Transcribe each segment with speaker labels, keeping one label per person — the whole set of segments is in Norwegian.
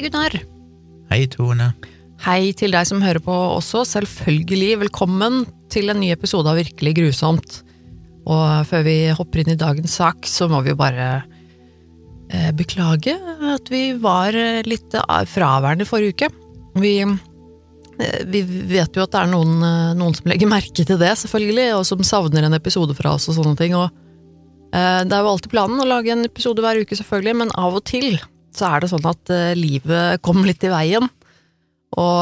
Speaker 1: Hei, Gunnar.
Speaker 2: Hei, Tone.
Speaker 1: Hei til deg som hører på også. Selvfølgelig velkommen til en ny episode av Virkelig grusomt. Og før vi hopper inn i dagens sak, så må vi jo bare eh, beklage at vi var eh, litt fraværende forrige uke. Vi, eh, vi vet jo at det er noen, eh, noen som legger merke til det, selvfølgelig, og som savner en episode fra oss og sånne ting. Og eh, det er jo alltid planen å lage en episode hver uke, selvfølgelig, men av og til så er det sånn at eh, livet kom litt i veien. Og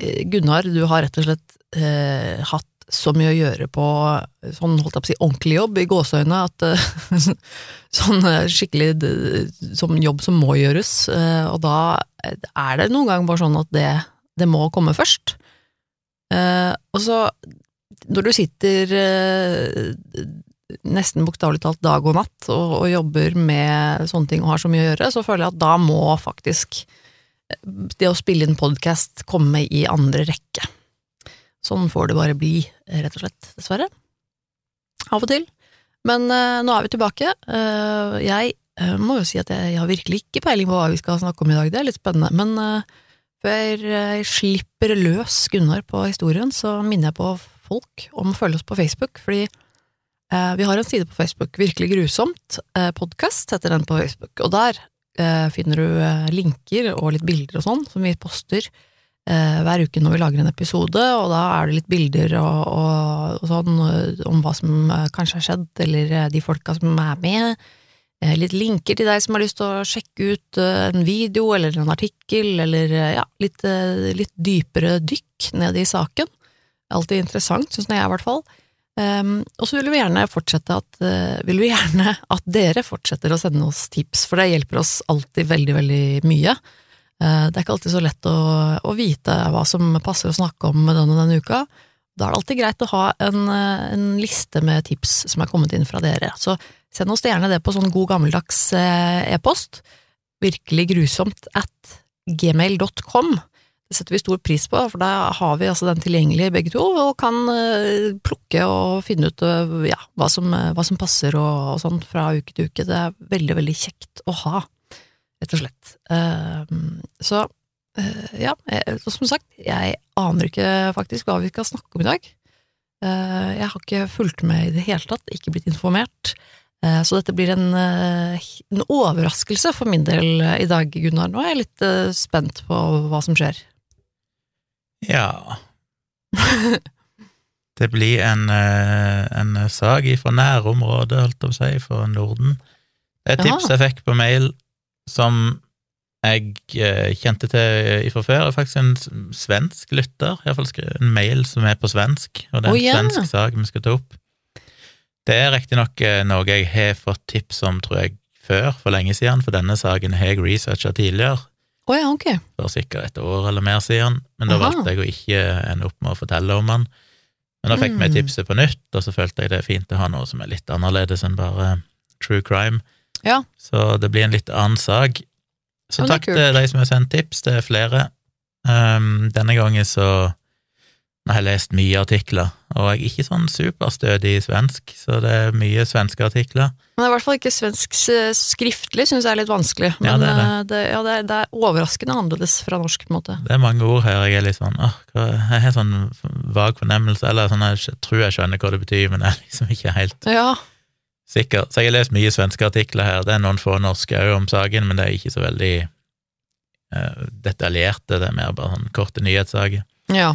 Speaker 1: eh, Gunnar, du har rett og slett eh, hatt så mye å gjøre på sånn holdt jeg på å si ordentlig jobb, i gåseøyne, at eh, sånn skikkelig sånn jobb som må gjøres, og da er det noen ganger bare sånn at det, det må komme først. Og så, når du sitter nesten bokstavelig talt dag og natt og, og jobber med sånne ting og har så mye å gjøre, så føler jeg at da må faktisk det å spille inn podkast komme i andre rekke. Sånn får det bare bli, rett og slett, dessverre. Av og til. Men uh, nå er vi tilbake. Uh, jeg uh, må jo si at jeg, jeg har virkelig ikke peiling på hva vi skal snakke om i dag, det er litt spennende. Men eh, før jeg slipper løs Gunnar på historien, så minner jeg på folk om å følge oss på Facebook, fordi eh, vi har en side på Facebook, Virkelig grusomt, eh, podkast heter den på Facebook, og der eh, finner du eh, linker og litt bilder og sånn, som vi poster eh, hver uke når vi lager en episode, og da er det litt bilder og, og, og sånn eh, om hva som eh, kanskje har skjedd, eller eh, de folka som er med. Eh, Litt linker til deg som har lyst til å sjekke ut eh, en video eller en artikkel, eller eh, ja, litt, eh, litt dypere dykk ned i saken. Alltid interessant, syns jeg i hvert fall. Um, og så vil vi gjerne fortsette at, uh, vil vi gjerne at dere fortsetter å sende oss tips, for det hjelper oss alltid veldig, veldig mye. Uh, det er ikke alltid så lett å, å vite hva som passer å snakke om denne, denne uka. Da er det alltid greit å ha en, eh, en liste med tips som er kommet inn fra dere. Så send oss gjerne det på sånn god gammeldags e-post. Virkelig grusomt at gmail.com. Det setter vi stor pris på, for da har vi altså den tilgjengelig begge to, og kan eh, plukke og finne ut eh, ja, hva, som, eh, hva som passer og, og sånn fra uke til uke. Det er veldig, veldig kjekt å ha, rett og slett. Så ja, som sagt, jeg aner ikke faktisk hva vi skal snakke om i dag. Jeg har ikke fulgt med i det hele tatt, ikke blitt informert. Så dette blir en, en overraskelse for min del i dag, Gunnar. Nå er jeg litt spent på hva som skjer.
Speaker 2: Ja Det blir en, eh, en sak fra nærområdet, holdt jeg på å si, for Norden. Det er et tips jeg fikk på mail som jeg eh, kjente til fra før. Det er faktisk en svensk lytter, iallfall en mail som er på svensk, og det er
Speaker 1: en
Speaker 2: en
Speaker 1: ja.
Speaker 2: svensk sak vi skal ta opp. Det er riktignok eh, noe jeg har fått tips om, tror jeg, før, for lenge siden, for denne saken har jeg researcha tidligere
Speaker 1: Å ja, ok.
Speaker 2: for sikkert et år eller mer siden, men da
Speaker 1: Aha.
Speaker 2: valgte jeg å ikke ende opp med å fortelle om han. Men da fikk vi
Speaker 1: Mm.
Speaker 2: tipset på nytt, og så følte jeg det er fint å ha noe som er litt annerledes enn bare true crime.
Speaker 1: Ja.
Speaker 2: Så det blir en litt annen sak. Så takk til de som har sendt tips, det er flere. Um, denne gangen så nå har jeg lest mye artikler, og jeg er ikke sånn superstødig i svensk, så det er mye svenske artikler.
Speaker 1: Men det er i hvert fall ikke svensk skriftlig, syns jeg er litt vanskelig.
Speaker 2: Ja,
Speaker 1: Men
Speaker 2: det er det.
Speaker 1: eh, det, ja, det, er, det er overraskende annerledes fra norsk, på en måte.
Speaker 2: Det er mange ord her jeg er litt sånn åh, Jeg har sånn vag fornemmelse, eller sånn jeg tror jeg skjønner hva det betyr, men jeg er liksom ikke helt
Speaker 1: Ja,
Speaker 2: sikker. Så jeg har lest mye svenske artikler her. Det er noen få norske òg om saken, men det er ikke så veldig uh, detaljerte. Det er mer bare sånn korte nyhetssaker.
Speaker 1: ja.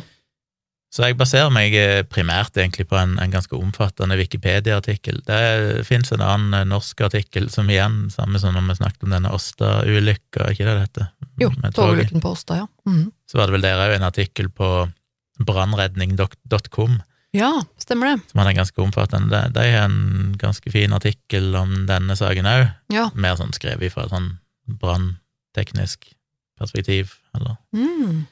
Speaker 2: Så jeg baserer meg eh, primært egentlig på en, en ganske omfattende Wikipedia-artikkel. Det fins en annen eh, norsk artikkel som igjen, samme som når vi snakket om denne Åsta-ulykka, ikke det det heter?
Speaker 1: Jo, togulykken på Åsta, ja. Mhm.
Speaker 2: Så var det vel der òg en artikkel på brannredning.com
Speaker 1: Ja, stemmer det.
Speaker 2: som hadde en ganske omfattende De, de har en ganske fin artikkel om denne saken òg,
Speaker 1: Ja.
Speaker 2: mer sånn skrevet fra et sånn brannteknisk perspektiv, eller
Speaker 1: Mm.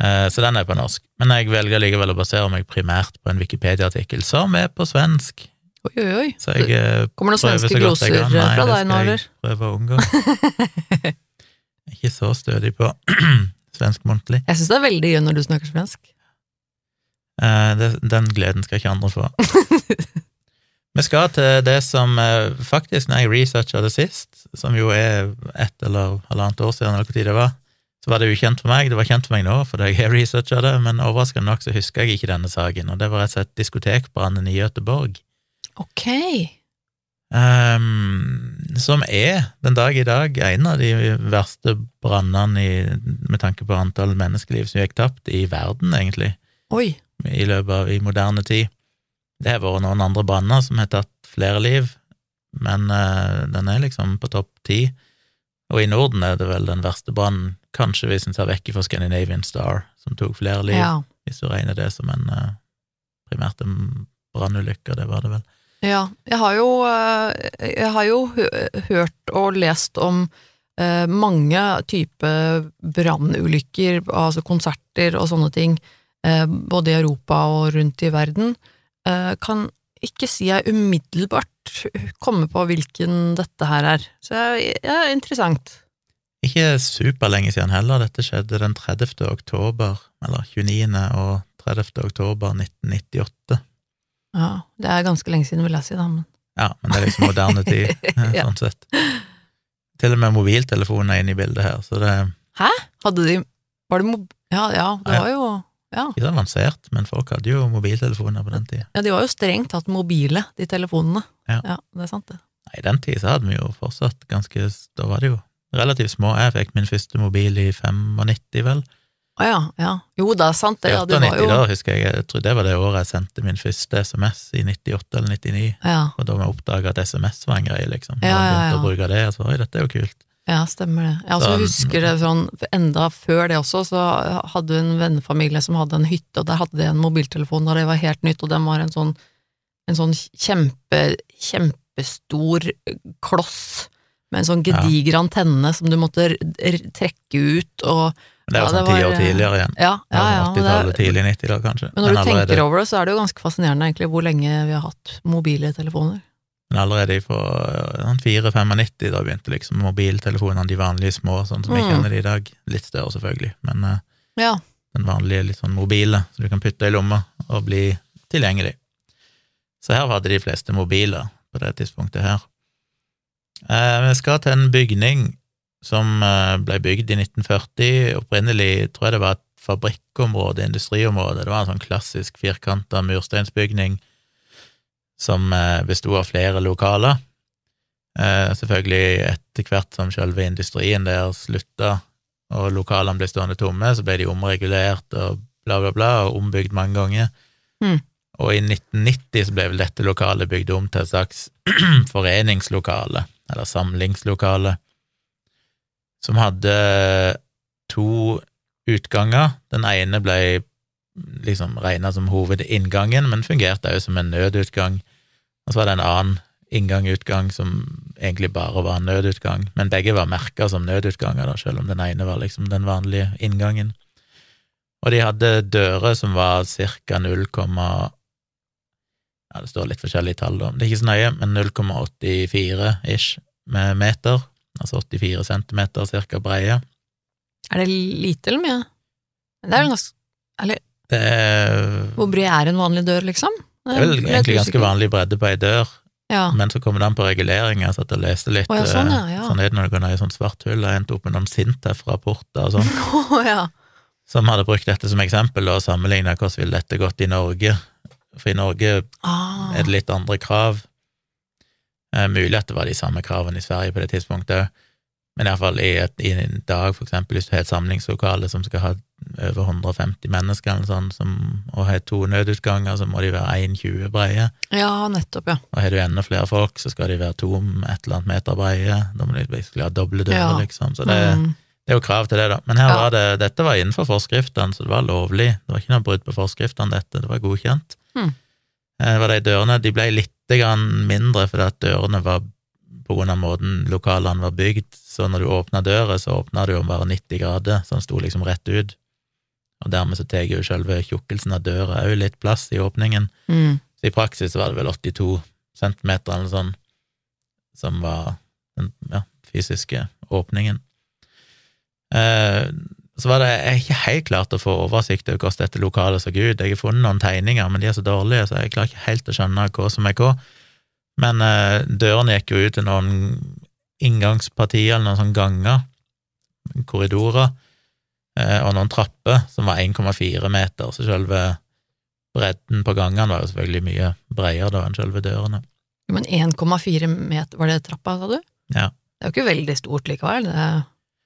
Speaker 2: Eh, Så den er på norsk. Men jeg velger likevel å basere meg primært på en Wikipedia-artikkel som er på svensk.
Speaker 1: Oi, oi, oi.
Speaker 2: Så jeg eh,
Speaker 1: Kommer det noen svenske
Speaker 2: gloser fra deg
Speaker 1: nå,
Speaker 2: eller? Nei, det skal jeg? Prøve å unngå. Ikke så stødig på svensk muntlig.
Speaker 1: Jeg syns det er veldig gøy når du snakker svensk.
Speaker 2: Eh, det, den gleden skal ikke andre få. Vi skal til det som faktisk, når jeg researcha det sist, som jo er ett eller halvannet år siden, eller hvor tid det var, så var det ukjent for meg. Det var kjent for meg nå, fordi jeg har researcha det, men overraskende nok så husker jeg ikke denne saken, og det var rett og slett diskotekbrannen i Göteborg.
Speaker 1: Ok.
Speaker 2: Um, som er den dag i dag en av de verste brannene med tanke på antall menneskeliv som gikk tapt i verden, egentlig,
Speaker 1: Oi.
Speaker 2: i løpet av i moderne tid. Det har vært noen andre branner som har tatt flere liv, men uh, den er liksom på topp ti. Og i Norden er det vel den verste brannen, kanskje hvis en ser vekk fra Scandinavian Star, som tok flere liv,
Speaker 1: Ja.
Speaker 2: hvis du regner det som en eh, primært en brannulykke, det var det vel.
Speaker 1: Ja, jeg har jo, eh, jeg har jo hørt og lest om eh, mange typer brannulykker, altså konserter og sånne ting, eh, både i Europa og rundt i verden. Eh, Kan ikke si jeg umiddelbart kommer på hvilken dette her er. Så det er interessant.
Speaker 2: Ikke superlenge siden heller, dette skjedde den 30. oktober, eller 29. og 30. oktober 1998.
Speaker 1: Ja, det er ganske lenge siden, vil jeg si, da. Men.
Speaker 2: Ja, men det er liksom moderne tid,
Speaker 1: Ja.
Speaker 2: sånn sett. Til og med mobiltelefonen er inne i bildet her, så det
Speaker 1: Hæ? Hadde de Var det mob... Ja, ja, det
Speaker 2: Ja.
Speaker 1: var jo Ja.
Speaker 2: ikke så avansert, men folk hadde jo mobiltelefoner på den tida.
Speaker 1: ja, de var jo strengt tatt mobile, de telefonene.
Speaker 2: Ja.
Speaker 1: det er sant, det.
Speaker 2: I den tid så hadde vi jo fortsatt ganske Da var det jo relativt små. Jeg fikk min første mobil i 95, vel.
Speaker 1: Å ja, ja. Jo, det er sant, det. Ja, det
Speaker 2: 98,
Speaker 1: var jo
Speaker 2: da husker jeg, jeg tror det var det året jeg sendte min første SMS, i 98 eller 99.
Speaker 1: Ja,
Speaker 2: Og da vi oppdaga at SMS var en greie, liksom.
Speaker 1: Ja, ja,
Speaker 2: ja,
Speaker 1: ja.
Speaker 2: å bruke det, og så oi, dette er jo kult.
Speaker 1: Ja stemmer det. Jeg også husker det sånn Enda før det også, så hadde en vennefamilie som hadde en hytte, og der hadde de en mobiltelefon da det var helt nytt, og den var en sånn, en sånn kjempe, kjempestor kloss med en sånn gediger antenne som du måtte trekke ut, og
Speaker 2: det er jo
Speaker 1: Ja,
Speaker 2: sånn ti år tidligere igjen.
Speaker 1: Ja, ja, ja. men det
Speaker 2: 80-tallet, tidlig 90-tallet, kanskje.
Speaker 1: Men når du
Speaker 2: allerede,
Speaker 1: tenker over det, så er det jo ganske fascinerende egentlig hvor lenge vi har hatt mobile telefoner.
Speaker 2: Men allerede fra sånn 4-95, da begynte liksom mobiltelefonene, de vanlige små, sånn som vi
Speaker 1: Mm.
Speaker 2: kjenner det i dag. Litt større, selvfølgelig, men eh,
Speaker 1: Ja.
Speaker 2: den vanlige litt sånn mobile, som du kan putte i lomma og bli tilgjengelig. Så her hadde de fleste mobiler på det tidspunktet her. Eh, Vi skal til en bygning som eh, ble bygd i 1940. Opprinnelig tror jeg det var et fabrikkområde, industriområde. Det var en sånn klassisk firkanta mursteinsbygning som eh, besto av flere lokaler. Eh, Selvfølgelig etter hvert som selve industrien der slutta og lokalene ble stående tomme, så ble de omregulert og bla, bla, bla, og ombygd mange ganger.
Speaker 1: Mm.
Speaker 2: Og i 1990 så ble vel dette lokalet bygd om til et slags foreningslokale, eller samlingslokale, som hadde to utganger. Den ene ble liksom regna som hovedinngangen, men fungerte òg som en nødutgang. Og så var det en annen inngang-utgang som egentlig bare var en nødutgang, men begge var merka som nødutganger, da, selv om den ene var liksom den vanlige inngangen. Og de hadde dører som var ca. 0, ja, det står litt forskjellige tall, da, det er ikke så nøye, men 0,84-ish med meter, altså 84 centimeter cirka breie.
Speaker 1: Er det lite eller mye? Det er jo ganske Eller
Speaker 2: er,
Speaker 1: hvor bred er en vanlig dør, liksom?
Speaker 2: det er vel egentlig ganske vanlig bredde på ei dør,
Speaker 1: Ja.
Speaker 2: men så kommer det an på reguleringer, så at jeg leste litt.
Speaker 1: Oh, ja, sånn, ja,
Speaker 2: eh, sånn er det når du går ned i sånn svart hull. Jeg endte opp med noen Sintef-rapporter og sånn,
Speaker 1: Oh, ja.
Speaker 2: som hadde brukt dette som eksempel, og sammenligna hvordan ville dette gått i Norge. For i Norge
Speaker 1: Ah.
Speaker 2: er det litt andre krav. Eh, mulig at det var de samme kravene i Sverige på det tidspunktet òg, men iallfall i, et- i en dag, for eksempel, hvis du har et samlingslokale som skal ha over 150 mennesker, eller sånn, som, og har to nødutganger, så må de være 1,20 breie.
Speaker 1: Ja, nettopp, ja.
Speaker 2: Og har du enda flere folk, så skal de være to et eller annet meter breie. Da må de basically ha doble dører,
Speaker 1: Ja.
Speaker 2: liksom. Så det,
Speaker 1: Mm.
Speaker 2: det er jo krav til det, da. Men
Speaker 1: Ja.
Speaker 2: var det, dette var innenfor forskriftene, så det var lovlig. Det var ikke noe brudd på forskriftene, dette. Det var godkjent.
Speaker 1: Mm.
Speaker 2: Eh, var de dørene, de ble litt grann mindre fordi at dørene var på grunn av måten lokalene var bygd, så når du åpna døra, så åpna du om bare 90 grader, så den sto liksom rett ut. Og dermed så tar jo selve tjukkelsen av døra òg litt plass i åpningen.
Speaker 1: Mm.
Speaker 2: Så i praksis var det vel 82 centimeter eller sånn som var den ja, fysiske åpningen. Eh, så var det jeg ikke helt klart å få oversikt over hvordan dette lokalet så ut. Jeg har funnet noen tegninger, men de er så dårlige, så jeg klarer ikke helt å skjønne hva som er hva. Men eh, dørene gikk jo ut til noen inngangspartier, eller noen sånne ganger, korridorer, eh, og noen trapper som var 1,4 meter, så selve bredden på gangene var jo selvfølgelig mye bredere da enn selve dørene.
Speaker 1: Men 1,4 meter, var det trappa, sa du?
Speaker 2: Ja.
Speaker 1: Det er jo ikke veldig stort likevel. Det er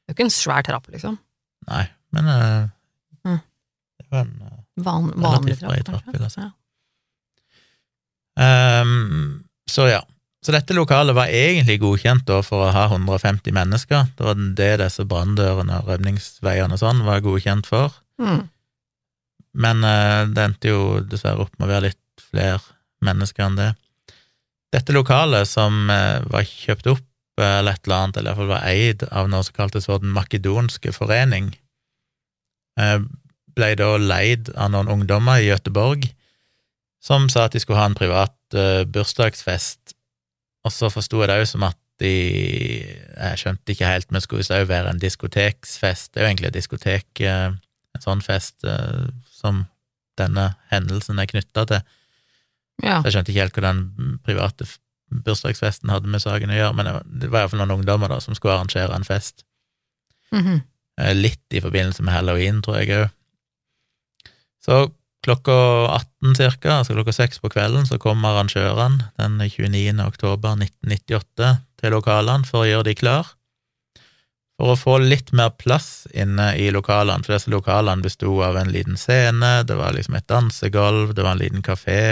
Speaker 1: jo ikke en svær trapp, liksom.
Speaker 2: Nei, men uh,
Speaker 1: Mm.
Speaker 2: det var en uh,
Speaker 1: Van, vanlig trapp,
Speaker 2: trapp, vil jeg si.
Speaker 1: Ja.
Speaker 2: Um, så ja. Så dette lokalet var egentlig godkjent da for å ha 150 mennesker. Det var det disse branndørene og rømningsveiene og sånn var godkjent for.
Speaker 1: Mm.
Speaker 2: Men uh, det endte jo dessverre opp med å være litt flere mennesker enn det. Dette lokalet, som uh, var kjøpt opp uh, eller et eller annet, eller iallfall var eid av noe som kaltes for Den makedonske forening, ble da leid av noen ungdommer i Gøteborg som sa at de skulle ha en privat bursdagsfest, og så forsto jeg det òg som at de Jeg skjønte ikke helt, men skulle visst òg være en diskoteksfest. Det er jo egentlig et diskotek, eh, en sånn fest eh, som denne hendelsen er knytta til.
Speaker 1: Ja.
Speaker 2: Så jeg skjønte ikke helt hva den private bursdagsfesten hadde med saken å gjøre, men det var, det var iallfall noen ungdommer da som skulle arrangere en fest.
Speaker 1: Mm
Speaker 2: -hmm. Litt i forbindelse med halloween, tror jeg òg. Så klokka 18 cirka, altså klokka 6 på kvelden, så kom arrangørene den 29. oktober 1998 til lokalene for å gjøre de klar. For å få litt mer plass inne i lokalene, for disse lokalene besto av en liten scene, det var liksom et dansegulv, det var en liten kafé,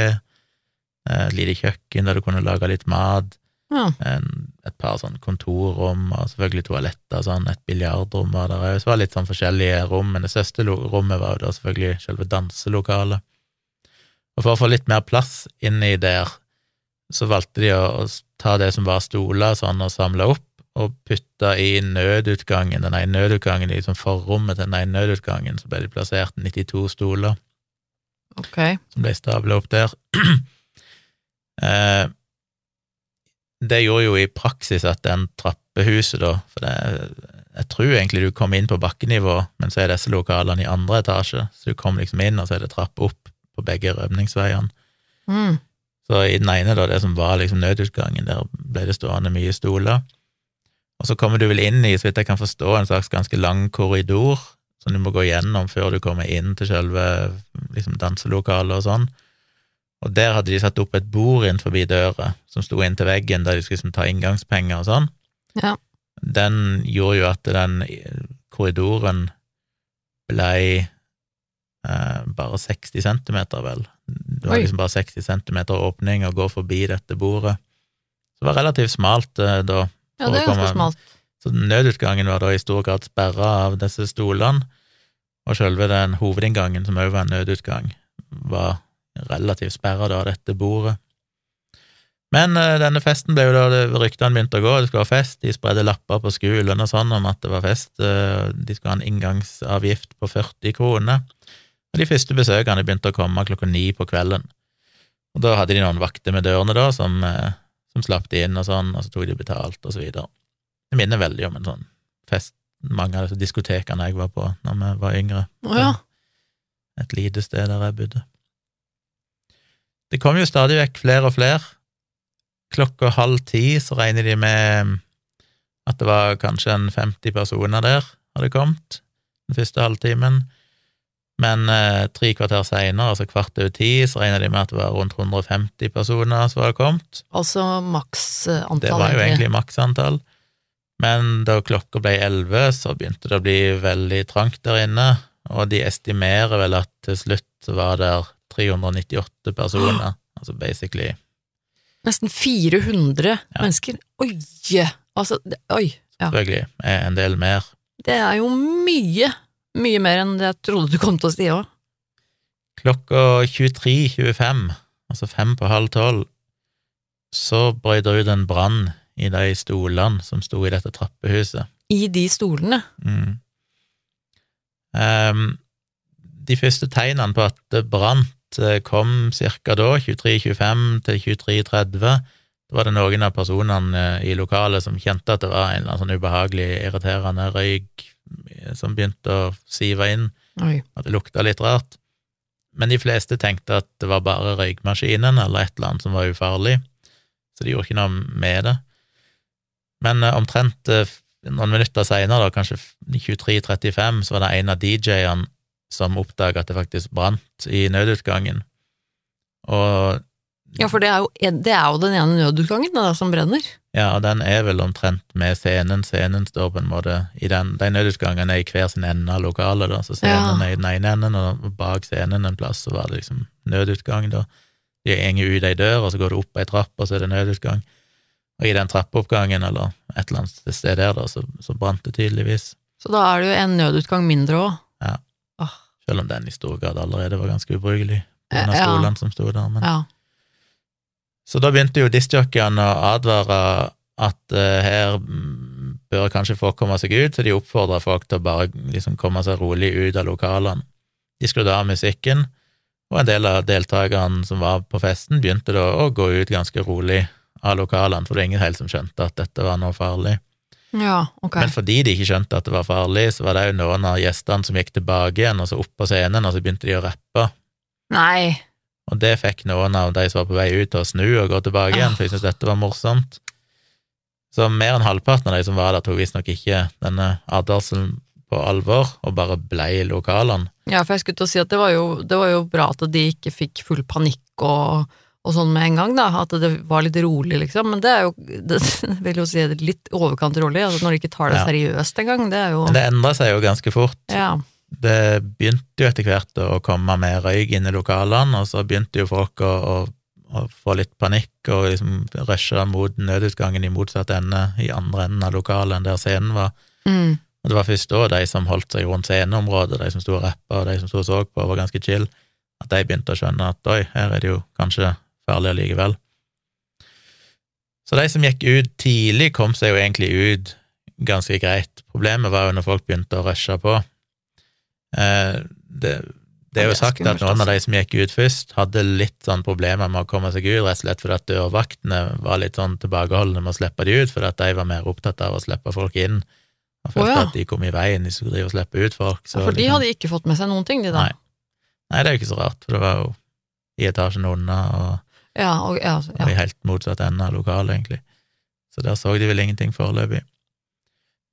Speaker 2: et lite kjøkken der du kunne lage litt mat,
Speaker 1: ja.
Speaker 2: en, et par sånn kontorrom, og selvfølgelig toaletter, sånn, et biljardrom var der òg. Så var det litt sånn forskjellige rom, men det største rommet var jo da selvfølgelig selve danselokalet. Og for å få litt mer plass inni der, så valgte de å, å ta det som var stoler sånn, og samle opp, og putte i nødutgangen, den ene nødutgangen, i liksom forrommet til den ene nødutgangen, så ble det plassert 92 stoler
Speaker 1: okay.
Speaker 2: som ble stabla opp der. eh, det gjorde jo i praksis at den trappehuset, da For det, jeg tror egentlig du kom inn på bakkenivå, men så er disse lokalene i andre etasje, så du kom liksom inn, og så er det trapp opp på begge rømningsveiene.
Speaker 1: Mm.
Speaker 2: Så i den ene, da, det som var liksom nødutgangen, der ble det stående mye stoler. Og så kommer du vel inn i, så vidt jeg kan forstå, en slags ganske lang korridor som du må gå gjennom før du kommer inn til selve liksom, danselokalet og sånn. Og der hadde de satt opp et bord inn forbi døra, som sto inntil veggen, der de skulle liksom, ta inngangspenger og sånn.
Speaker 1: Ja.
Speaker 2: Den gjorde jo at den korridoren blei eh, bare 60 centimeter, vel. Det var
Speaker 1: Oi.
Speaker 2: liksom bare 60 centimeter åpning å gå forbi dette bordet. Så det var relativt smalt eh, da.
Speaker 1: ja, det er ganske smalt.
Speaker 2: Så nødutgangen var da i stor grad sperra av disse stolene, og selve den hovedinngangen, som òg var en nødutgang, var relativt sperra av dette bordet. Men eh, denne festen ble jo da ryktene begynte å gå, det skulle være fest, de spredde lapper på skolen og sånn om at det var fest, eh, de skulle ha en inngangsavgift på 40 kroner, og de første besøkene begynte å komme klokka ni på kvelden. Og da hadde de noen vakter med dørene da, som, eh, som slapp de inn og sånn, og så tok de betalt og så videre. Det minner veldig om en sånn fest mange av disse diskotekene jeg var på når vi var yngre.
Speaker 1: Oh, ja.
Speaker 2: Et lite sted der jeg bodde. Det kom jo stadig vekk flere og flere. Klokka halv ti så regner de med at det var kanskje en 50 personer der hadde kommet den første halvtimen. Men eh, tre kvarter seinere, altså kvart over ti, så regner de med at det var rundt 150 personer som hadde kommet.
Speaker 1: Altså maks eh.
Speaker 2: Det var jo egentlig maksantall. Men da klokka ble elleve, så begynte det å bli veldig trangt der inne, og de estimerer vel at til slutt var det 398 personer, altså basically
Speaker 1: Nesten 400 mennesker. Oi! Altså, det, oi. Ja.
Speaker 2: selvfølgelig er en del mer.
Speaker 1: Det er jo mye, mye mer enn det jeg trodde du kom til å si òg.
Speaker 2: Klokka 23.25, altså fem på halv tolv, så brøt det ut en brann i de stolene som sto i dette trappehuset.
Speaker 1: I de stolene.
Speaker 2: Mm. Um, de første tegnene på at det brant, eh, kom cirka da, 23.25 til 23.30. Da var det noen av personene eh, i lokalet som kjente at det var en eller annen sånn ubehagelig, irriterende røyk eh, som begynte å sive inn,
Speaker 1: Oi.
Speaker 2: at det lukta litt rart. Men de fleste tenkte at det var bare røykmaskinen eller et eller annet som var ufarlig. så de gjorde ikke noe med det. Men omtrent noen minutter seinere, kanskje 23.35, så var det en av DJ-ene som oppdaga at det faktisk brant i nødutgangen. Og
Speaker 1: Ja, for det er jo, det er jo den ene nødutgangen da, som brenner.
Speaker 2: ja, og den er vel omtrent med scenen. Scenen står på en måte i den De nødutgangene er i hver sin ende av lokalet, da, så scenen
Speaker 1: Ja.
Speaker 2: er i den ene enden, og bak scenen en plass så var det liksom nødutgang, da. De går ut ei dør, og så går du opp ei trapp, og så er det nødutgang. Og i den trappeoppgangen, eller et eller annet sted der, da, så, så brant det tydeligvis.
Speaker 1: Så da er det jo en nødutgang mindre òg.
Speaker 2: Selv om den i stor grad allerede var ganske ubrukelig, under
Speaker 1: Ja.
Speaker 2: stolene som sto der. Men.
Speaker 1: ja.
Speaker 2: Så da begynte jo diskjockeyene å advare at uh, her bør kanskje folk komme seg ut, så de oppfordra folk til å bare liksom komme seg rolig ut av lokalene. De skrudde av musikken, og en del av deltakerne som var på festen, begynte da å gå ut ganske rolig av lokalene, for det var ingen helt som skjønte at dette var noe farlig.
Speaker 1: Ja, ok.
Speaker 2: Men fordi de ikke skjønte at det var farlig, så var det jo noen av gjestene som gikk tilbake igjen, og så opp på scenen, og så begynte de å rappe.
Speaker 1: Nei.
Speaker 2: Og det fikk noen av de som var på vei ut til å snu og gå tilbake igjen, for de syntes dette var morsomt. Så mer enn halvparten av de som var der, tok visstnok ikke denne advarselen på alvor, og bare ble i lokalene.
Speaker 1: Ja, for jeg skulle til å si at det var jo, det var jo bra at de ikke fikk full panikk og, og sånn med en gang, da. At det var litt rolig, liksom. Men det er jo, det vil jo si litt overkant rolig. Altså når de ikke tar det
Speaker 2: Ja.
Speaker 1: seriøst engang, det er jo
Speaker 2: Men det endra seg jo ganske fort.
Speaker 1: Ja.
Speaker 2: Det begynte jo etter hvert å komme mer røyk inn i lokalene, og så begynte jo folk å, å, å få litt panikk og liksom rushe mot nødutgangen i motsatt ende, i andre enden av lokalet enn der scenen var.
Speaker 1: Mm.
Speaker 2: Og det var først da de som holdt seg rundt sceneområdet, de som sto og rappa, og de som sto og så på, var ganske chill, at de begynte å skjønne at oi, her er det jo kanskje farlig allikevel. Så de som gikk ut tidlig, kom seg jo egentlig ut ganske greit. Problemet var jo når folk begynte å rushe på. Eh, det, det er jo sagt at noen av
Speaker 1: altså.
Speaker 2: de som gikk ut først, hadde litt sånn problemer med å komme seg ut, rett og slett fordi at dørvaktene var litt sånn tilbakeholdne med å slippe de ut, fordi at de var mer opptatt av å slippe folk inn, og følte
Speaker 1: ja.
Speaker 2: at de kom i veien de skulle drive og slippe ut folk. Så
Speaker 1: For de
Speaker 2: liksom-
Speaker 1: hadde ikke fått med seg noen ting, de da.
Speaker 2: Nei. Nei, det er jo ikke så rart, for det var jo i etasjen unna, og,
Speaker 1: Ja, og, ja,
Speaker 2: og
Speaker 1: ja.
Speaker 2: i helt motsatt ende av lokalet, egentlig. Så der så de vel ingenting foreløpig.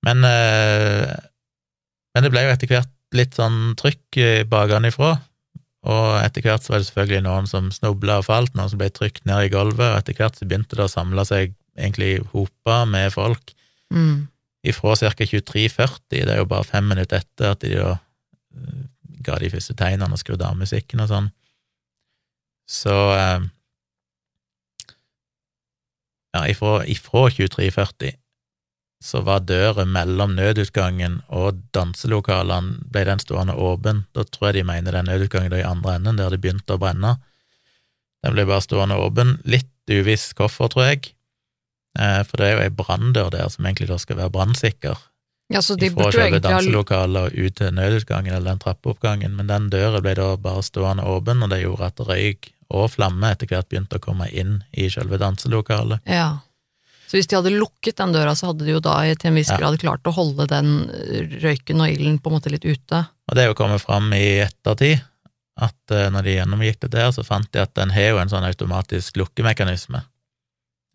Speaker 2: Men, eh, men det ble jo etter hvert litt sånn trykk bakenfra, og etter hvert så var det selvfølgelig noen som snubla og falt, noen som ble trykt ned i gulvet, og etter hvert så begynte det å samle seg egentlig hoper med folk
Speaker 1: Mm.
Speaker 2: ifra ca. 23.40, det er jo bare fem minutter etter at de da eh, ga de første tegnene og skrudde av musikken og sånn. Så eh, Ja, ifra, ifra 23.40 så var døra mellom nødutgangen og danselokalene ble den stående åpen. Da tror jeg de mener den nødutgangen i andre enden, der det begynte å brenne. Den ble bare stående åpen. Litt uviss hvorfor, tror jeg. Eh, For det er jo ei branndør der som egentlig da skal være brannsikker.
Speaker 1: ja, så de
Speaker 2: Fra selve danselokalet og ut til nødutgangen eller den trappeoppgangen, men den døra ble da bare stående åpen, og det gjorde at røyk og flamme etter hvert begynte å komme inn i selve danselokalet.
Speaker 1: Ja. Så hvis de hadde lukket den døra, så hadde de jo da til en viss
Speaker 2: Ja.
Speaker 1: grad klart å holde den røyken og ilden på en måte litt ute.
Speaker 2: Og det er jo kommet fram i ettertid, at eh, når de gjennomgikk det der, så fant de at den har jo en sånn automatisk lukkemekanisme.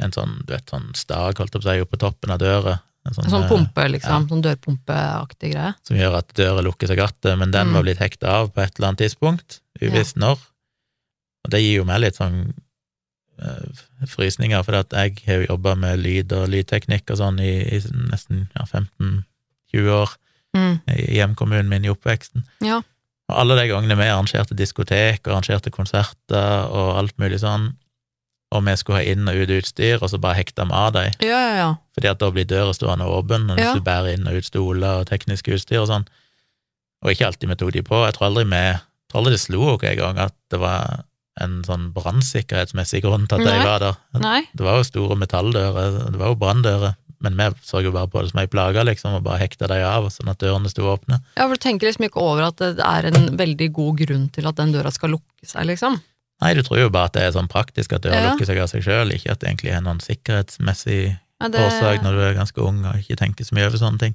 Speaker 2: En sånn, du vet, sånn stag, holdt jeg på å si, oppe på toppen av døra. En
Speaker 1: En sånn
Speaker 2: eh,
Speaker 1: pumpe, liksom. Sånn dørpumpeaktig greie.
Speaker 2: som gjør at døra lukker seg igjen, men den
Speaker 1: Mm.
Speaker 2: var blitt hekta av på et eller annet tidspunkt, uvisst når. Og det gir jo meg litt sånn eh, frysninger, for at jeg har jo jobba med lyd og lydteknikk og sånn i, i nesten ja, 15-20 år
Speaker 1: Mm.
Speaker 2: i hjemkommunen min i oppveksten.
Speaker 1: Ja.
Speaker 2: Og alle de gangene vi arrangerte diskotek og arrangerte konserter og alt mulig sånn, og vi skulle ha inn og ut utstyr, og så bare hekta vi av dem,
Speaker 1: Ja, ja, ja.
Speaker 2: fordi at da blir døra stående åpen, og hvis du bærer inn og ut stoler og teknisk utstyr og sånn, og ikke alltid vi tok de på. Jeg tror aldri vi tror aldri det slo oss en gang at det var en sånn brannsikkerhetsmessig grunn til at de var der.
Speaker 1: Nei.
Speaker 2: Det var jo store metalldører, det var jo branndører, men vi så jo bare på det som ei plage, liksom, og bare hekta de av, sånn at dørene sto åpne.
Speaker 1: Ja, for du tenker liksom ikke over at det er en veldig god grunn til at den døra skal lukke seg, liksom.
Speaker 2: Nei, du tror jo bare at det er sånn praktisk at døra
Speaker 1: Ja.
Speaker 2: lukker seg av seg sjøl, ikke at det egentlig er noen sikkerhetsmessig
Speaker 1: Ja, det,
Speaker 2: årsak når du er ganske ung og ikke tenker så mye over sånne ting.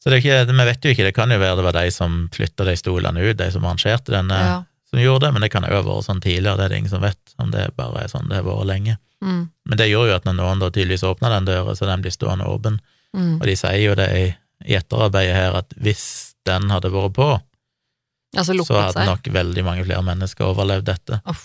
Speaker 2: Så det er ikke, vi vet jo ikke, det kan jo være det var de som flytta de stolene ut, de som arrangerte denne.
Speaker 1: ja.
Speaker 2: Som gjorde det, men det kan jo ha vært sånn tidligere, det er det ingen som vet, om det bare er sånn det har vært lenge.
Speaker 1: Mm.
Speaker 2: Men det gjorde jo at når noen da tydeligvis åpna den døra, så den blir stående åpen.
Speaker 1: Mm.
Speaker 2: Og de sier jo det i, i etterarbeidet her, at hvis den hadde vært på,
Speaker 1: Altså
Speaker 2: så hadde
Speaker 1: seg.
Speaker 2: nok veldig mange flere mennesker overlevd dette.
Speaker 1: Uff,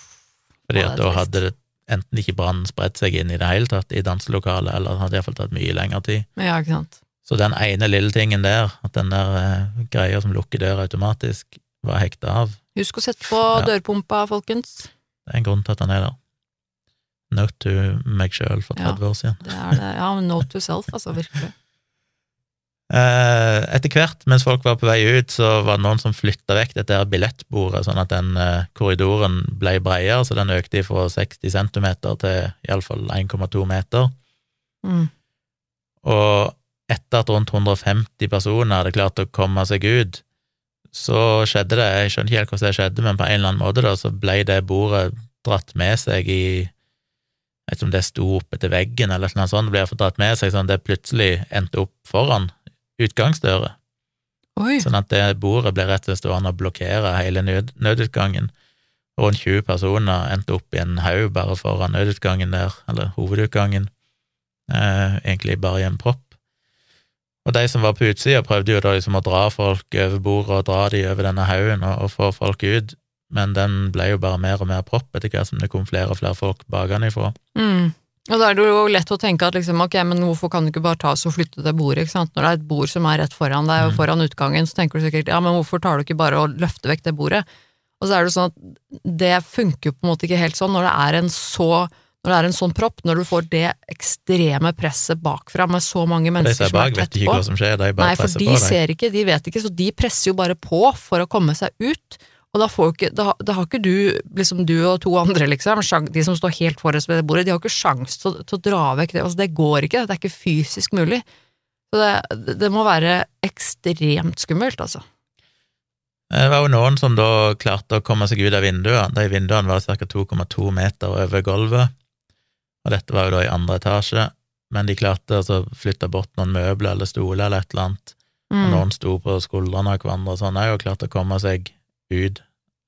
Speaker 2: Fordi at da
Speaker 1: trist.
Speaker 2: hadde det enten ikke brannen spredt seg inn i det hele tatt i danselokalet, eller hadde iallfall tatt mye lengre tid.
Speaker 1: ja, ikke sant.
Speaker 2: Så den ene lille tingen der, at den der eh, greia som lukker døra automatisk, var hekta av,
Speaker 1: Husk å sette på
Speaker 2: Ja.
Speaker 1: dørpumpa, folkens.
Speaker 2: det er en grunn til at den er der. Note to meg sjøl for
Speaker 1: Ja.
Speaker 2: 30 år siden.
Speaker 1: Det er det. Ja, note to self, altså, virkelig.
Speaker 2: Eh, etter hvert, mens folk var på vei ut, så var det noen som flytta vekk dette her billettbordet, sånn at den eh, korridoren ble bredere, så den økte fra 60 cm til iallfall 1,2 meter.
Speaker 1: Mm.
Speaker 2: Og etter at rundt 150 personer hadde klart å komme seg ut, så skjedde det, jeg skjønner ikke helt hvordan det skjedde, men på en eller annen måte da, så ble det bordet dratt med seg i Jeg vet ikke om det sto oppe til veggen eller noe sånt, det ble dratt med seg sånn at det plutselig endte opp foran utgangsdøra, sånn at det bordet ble rett og slett stående og blokkere hele nød, nødutgangen. Rundt 20 personer endte opp i en haug bare foran nødutgangen der, eller hovedutgangen, eh, egentlig bare i en propp. Og de som var på utsida, prøvde jo da liksom å dra folk over bordet og dra de over denne haugen og, og få folk ut, men den ble jo bare mer og mer propp etter hvert som det kom flere og flere folk bakenfra.
Speaker 1: Mm. Og da er det jo lett å tenke at liksom, ok, men hvorfor kan du ikke bare ta oss og flytte det bordet, ikke sant? Når det er et bord som er rett foran deg og
Speaker 2: Mm.
Speaker 1: foran utgangen, så tenker du sikkert, ja, men hvorfor tar du ikke bare og løfter vekk det bordet? Og så er det sånn at det funker jo på en måte ikke helt sånn når det er en så når det er en sånn propp, når du får det ekstreme presset bakfra med så mange mennesker
Speaker 2: som er
Speaker 1: tett på.
Speaker 2: skjer,
Speaker 1: Nei, for de ser ikke, de vet ikke, så de presser jo bare på for å komme seg ut. Og da, får ikke, da, da har ikke du, liksom du og to andre, liksom, de som står helt forrest ved det bordet, de har ikke sjans til, til å dra vekk det. Altså, det går ikke, det er ikke fysisk mulig. Så det, det må være ekstremt skummelt, altså.
Speaker 2: Det var jo noen som da klarte å komme seg ut av vinduene. De vinduene var ca. 2,2 meter over gulvet, og dette var jo da i andre etasje, men de klarte altså flytte bort noen møbler eller stoler eller et eller annet, og
Speaker 1: Mm.
Speaker 2: noen sto på skuldrene av hverandre og sånn, òg, og klarte å komme seg ut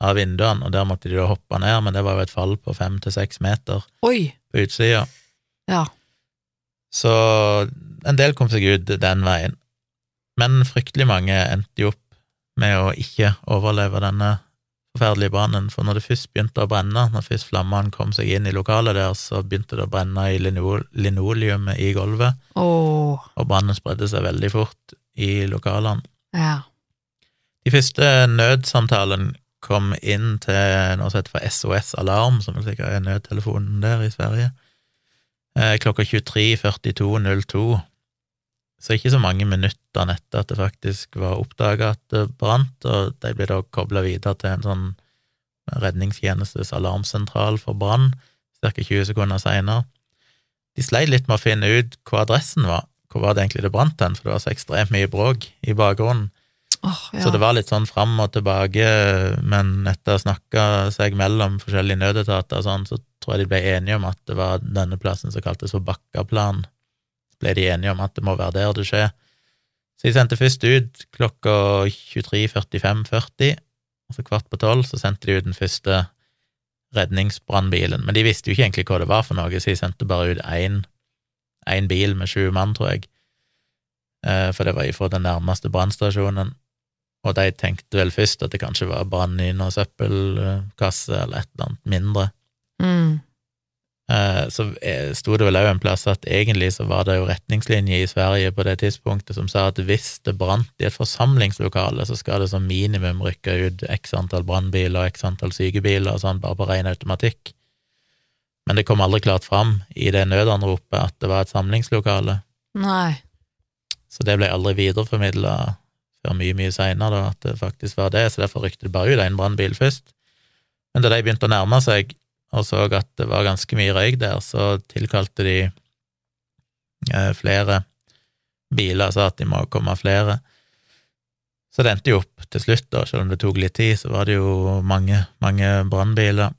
Speaker 2: av vinduene, og der måtte de da hoppe ned, men det var jo et fall på fem til seks meter
Speaker 1: Oi!
Speaker 2: på utsida.
Speaker 1: Ja.
Speaker 2: Så en del kom seg ut den veien, men fryktelig mange endte jo opp med å ikke overleve denne forferdelige brannen, for når det først begynte å brenne, når først flammene kom seg inn i lokalet der, så begynte det å brenne i lino linoleumet i gulvet,
Speaker 1: oh.
Speaker 2: og brannen spredde seg veldig fort i lokalene.
Speaker 1: ja.
Speaker 2: De første nødsamtalene kom inn til noe som heter for SOS Alarm, som vel sikkert er nødtelefonen der i Sverige, eh, klokka 23.42.02. Så ikke så mange minutter etter at det faktisk var oppdaga at det brant, og de ble da kobla videre til en sånn redningstjenestes alarmsentral for brann, ca. 20 sekunder seinere. De sleit litt med å finne ut hvor adressen var, hvor var det egentlig det brant hen, for det var så ekstremt mye bråk i bakgrunnen.
Speaker 1: Oh, ja.
Speaker 2: Så det var litt sånn fram og tilbake, men etter å ha snakka seg mellom forskjellige nødetater og sånn, så tror jeg de ble enige om at det var denne plassen som kaltes for Bakkaplan. Ble de enige om at det må være der det skjer. Så de sendte først ut klokka 23.45.40, altså kvart på tolv, så sendte de ut den første redningsbrannbilen. Men de visste jo ikke egentlig hva det var for noe, så de sendte bare ut én bil med sju mann, tror jeg. Eh, For det var ifra den nærmeste brannstasjonen. Og de tenkte vel først at det kanskje var brann i noen søppelkasse eller et eller annet mindre.
Speaker 1: Mm.
Speaker 2: Eh, Så eh, sto det vel òg en plass at egentlig så var det jo retningslinjer i Sverige på det tidspunktet som sa at hvis det brant i et forsamlingslokale, så skal det som minimum rykke ut x antall brannbiler og x antall sykebiler og sånn, bare på ren automatikk. Men det kom aldri klart fram i det nødanropet at det var et samlingslokale.
Speaker 1: Nei.
Speaker 2: Så det ble aldri videreformidla før mye, mye seinere, at det faktisk var det, så derfor rykte det bare ut en brannbil først. Men da de begynte å nærme seg, og så at det var ganske mye røyk der, så tilkalte de eh, flere biler, sa at de må komme flere. Så det endte jo opp til slutt, da, selv om det tok litt tid, så var det jo mange, mange brannbiler.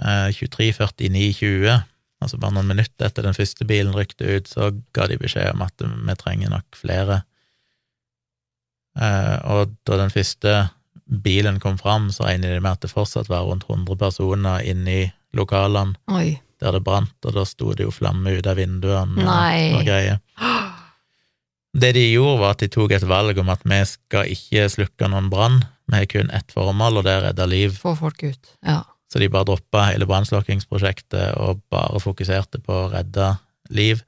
Speaker 2: Eh, 23.49,20, altså bare noen minutter etter den første bilen rykte ut, så ga de beskjed om at vi trenger nok flere. Eh, og da den første bilen kom fram, så regner de med at det fortsatt var rundt 100 personer inne i lokalene
Speaker 1: Oi.
Speaker 2: der det brant, og da sto det jo flamme ut av vinduene
Speaker 1: Nei.
Speaker 2: og greier. Det de gjorde, var at de tok et valg om at vi skal ikke slukke noen brann, vi har kun ett formål, og det er å redde liv.
Speaker 1: Få folk ut. Ja.
Speaker 2: Så de bare droppa hele brannslukkingsprosjektet og bare fokuserte på å redde liv.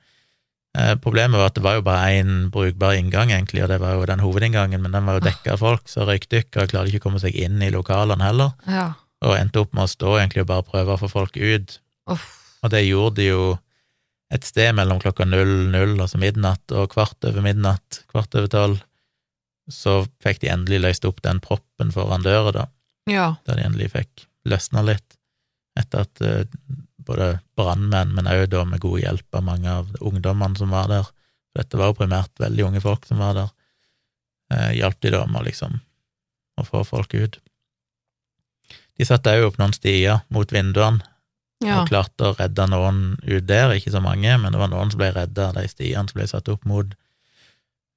Speaker 2: Eh, problemet var at det var jo bare én brukbar inngang, egentlig, og det var jo den hovedinngangen, men den var jo dekka av folk, så røykdykkere klarte ikke å komme seg inn i lokalene heller,
Speaker 1: ja.
Speaker 2: og endte opp med å stå egentlig og bare prøve å få folk ut.
Speaker 1: Uff.
Speaker 2: Og det gjorde de jo et sted mellom klokka 00, altså midnatt, og kvart over midnatt, kvart over tolv. Så fikk de endelig løst opp den proppen foran døra, da,
Speaker 1: Ja.
Speaker 2: da de endelig fikk løsna litt, etter at eh, både brannmenn, men òg da med god hjelp av mange av ungdommene som var der, dette var jo primært veldig unge folk som var der, eh, hjalp de da med liksom å få folk ut. De satte òg opp noen stier mot vinduene,
Speaker 1: Ja.
Speaker 2: og klarte å redde noen ut der, ikke så mange, men det var noen som ble redda av de stiene som ble satt opp mot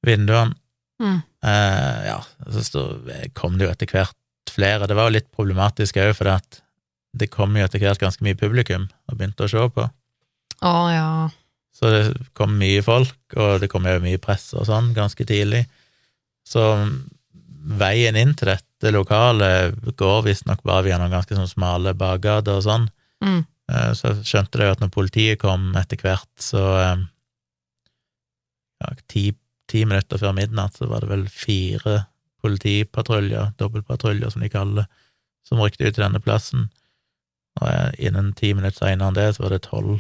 Speaker 2: vinduene.
Speaker 1: Mm.
Speaker 2: Eh, ja, så kom det jo etter hvert flere. Det var jo litt problematisk òg, for at det kom jo etter hvert ganske mye publikum og begynte å se på.
Speaker 1: Å ja.
Speaker 2: Så det kom mye folk, og det kom jo mye press og sånn ganske tidlig. Så veien inn til dette lokalet går visstnok bare via noen ganske sånn smale bakgater og sånn.
Speaker 1: Mm.
Speaker 2: Eh, Så jeg skjønte det jo at når politiet kom etter hvert, så eh, ja, ti, ti minutter før midnatt så var det vel fire politipatruljer, dobbeltpatruljer som de kaller det, som rykte ut til denne plassen. Og innen ti minutter senere enn det så var det tolv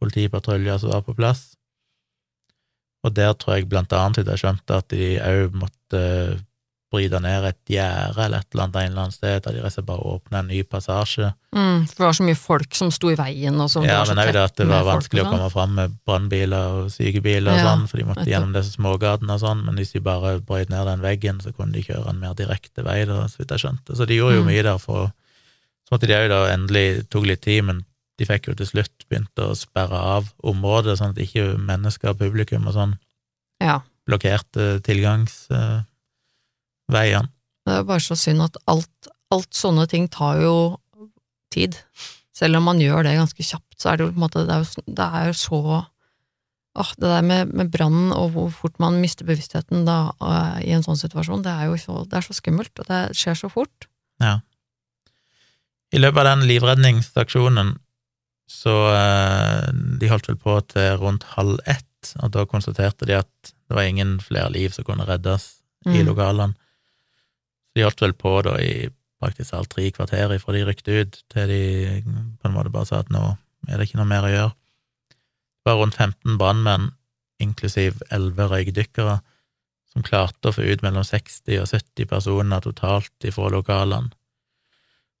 Speaker 2: politipatruljer som var på plass. Og der tror jeg blant annet at jeg skjønte at de òg måtte bryte ned et gjerde eller et eller annet en eller annet sted, der de rett og slett bare åpna en ny passasje.
Speaker 1: Mm. For det var så mye folk som sto i veien, og som
Speaker 2: Ja,
Speaker 1: var så
Speaker 2: men òg det at det var vanskelig å
Speaker 1: sånn.
Speaker 2: komme fram med brannbiler og sykebiler og
Speaker 1: Ja,
Speaker 2: sånn, for de måtte gjennom disse smågatene og sånn, men hvis de bare brøt ned den veggen, så kunne de kjøre en mer direkte vei, da, så vidt jeg skjønte. Så de gjorde jo
Speaker 1: Mm.
Speaker 2: mye der for Så måtte de òg da endelig tok litt tid, men de fikk jo til slutt begynt å sperre av området, sånn at ikke mennesker, publikum og sånn,
Speaker 1: Ja.
Speaker 2: blokkerte tilgangsveiene.
Speaker 1: Det er bare så synd at alt, alt sånne ting tar jo tid. Selv om man gjør det ganske kjapt, så er det jo på en måte Det er jo, det er jo så Åh, det der med, med brannen og hvor fort man mister bevisstheten da, eh, i en sånn situasjon, det er jo så, det er så skummelt, og det skjer så fort.
Speaker 2: Ja. I løpet av den livredningsaksjonen så eh, De holdt vel på til rundt halv ett, og da konstaterte de at det var ingen flere liv som kunne reddes i
Speaker 1: Mm.
Speaker 2: lokalene. Så de holdt vel på da i praktisk alt tre kvarter fra de rykte ut, til de på en måte bare sa at nå er det ikke noe mer å gjøre. Det var rundt 15 brannmenn, inklusiv 11 røykdykkere, som klarte å få ut mellom 60 og 70 personer totalt ifra lokalene.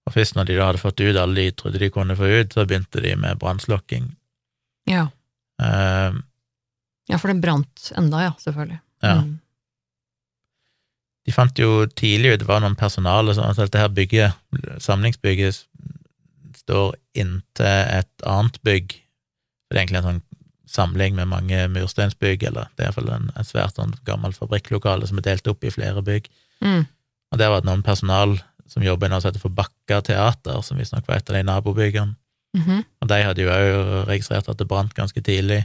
Speaker 2: Og først når de da hadde fått ut alle de trodde de kunne få ut, så begynte de med brannslukking.
Speaker 1: Ja.
Speaker 2: Uh,
Speaker 1: ja, for det brant enda, ja, selvfølgelig.
Speaker 2: Ja.
Speaker 1: Mm.
Speaker 2: de fant jo tidlig ut det var noen personale sånn at dette her bygget, samlingsbygget, står inntil et annet bygg. Det er egentlig en sånn samling med mange mursteinsbygg, eller det er iallfall en, en svært sånn gammel fabrikklokale som er delt opp i flere bygg.
Speaker 1: Mm.
Speaker 2: Og der var det noen personal som jobber i noe som heter for Bakka teater, som visstnok var et av de nabobyggene.
Speaker 1: Mhm.
Speaker 2: Og de hadde jo òg registrert at det brant ganske tidlig.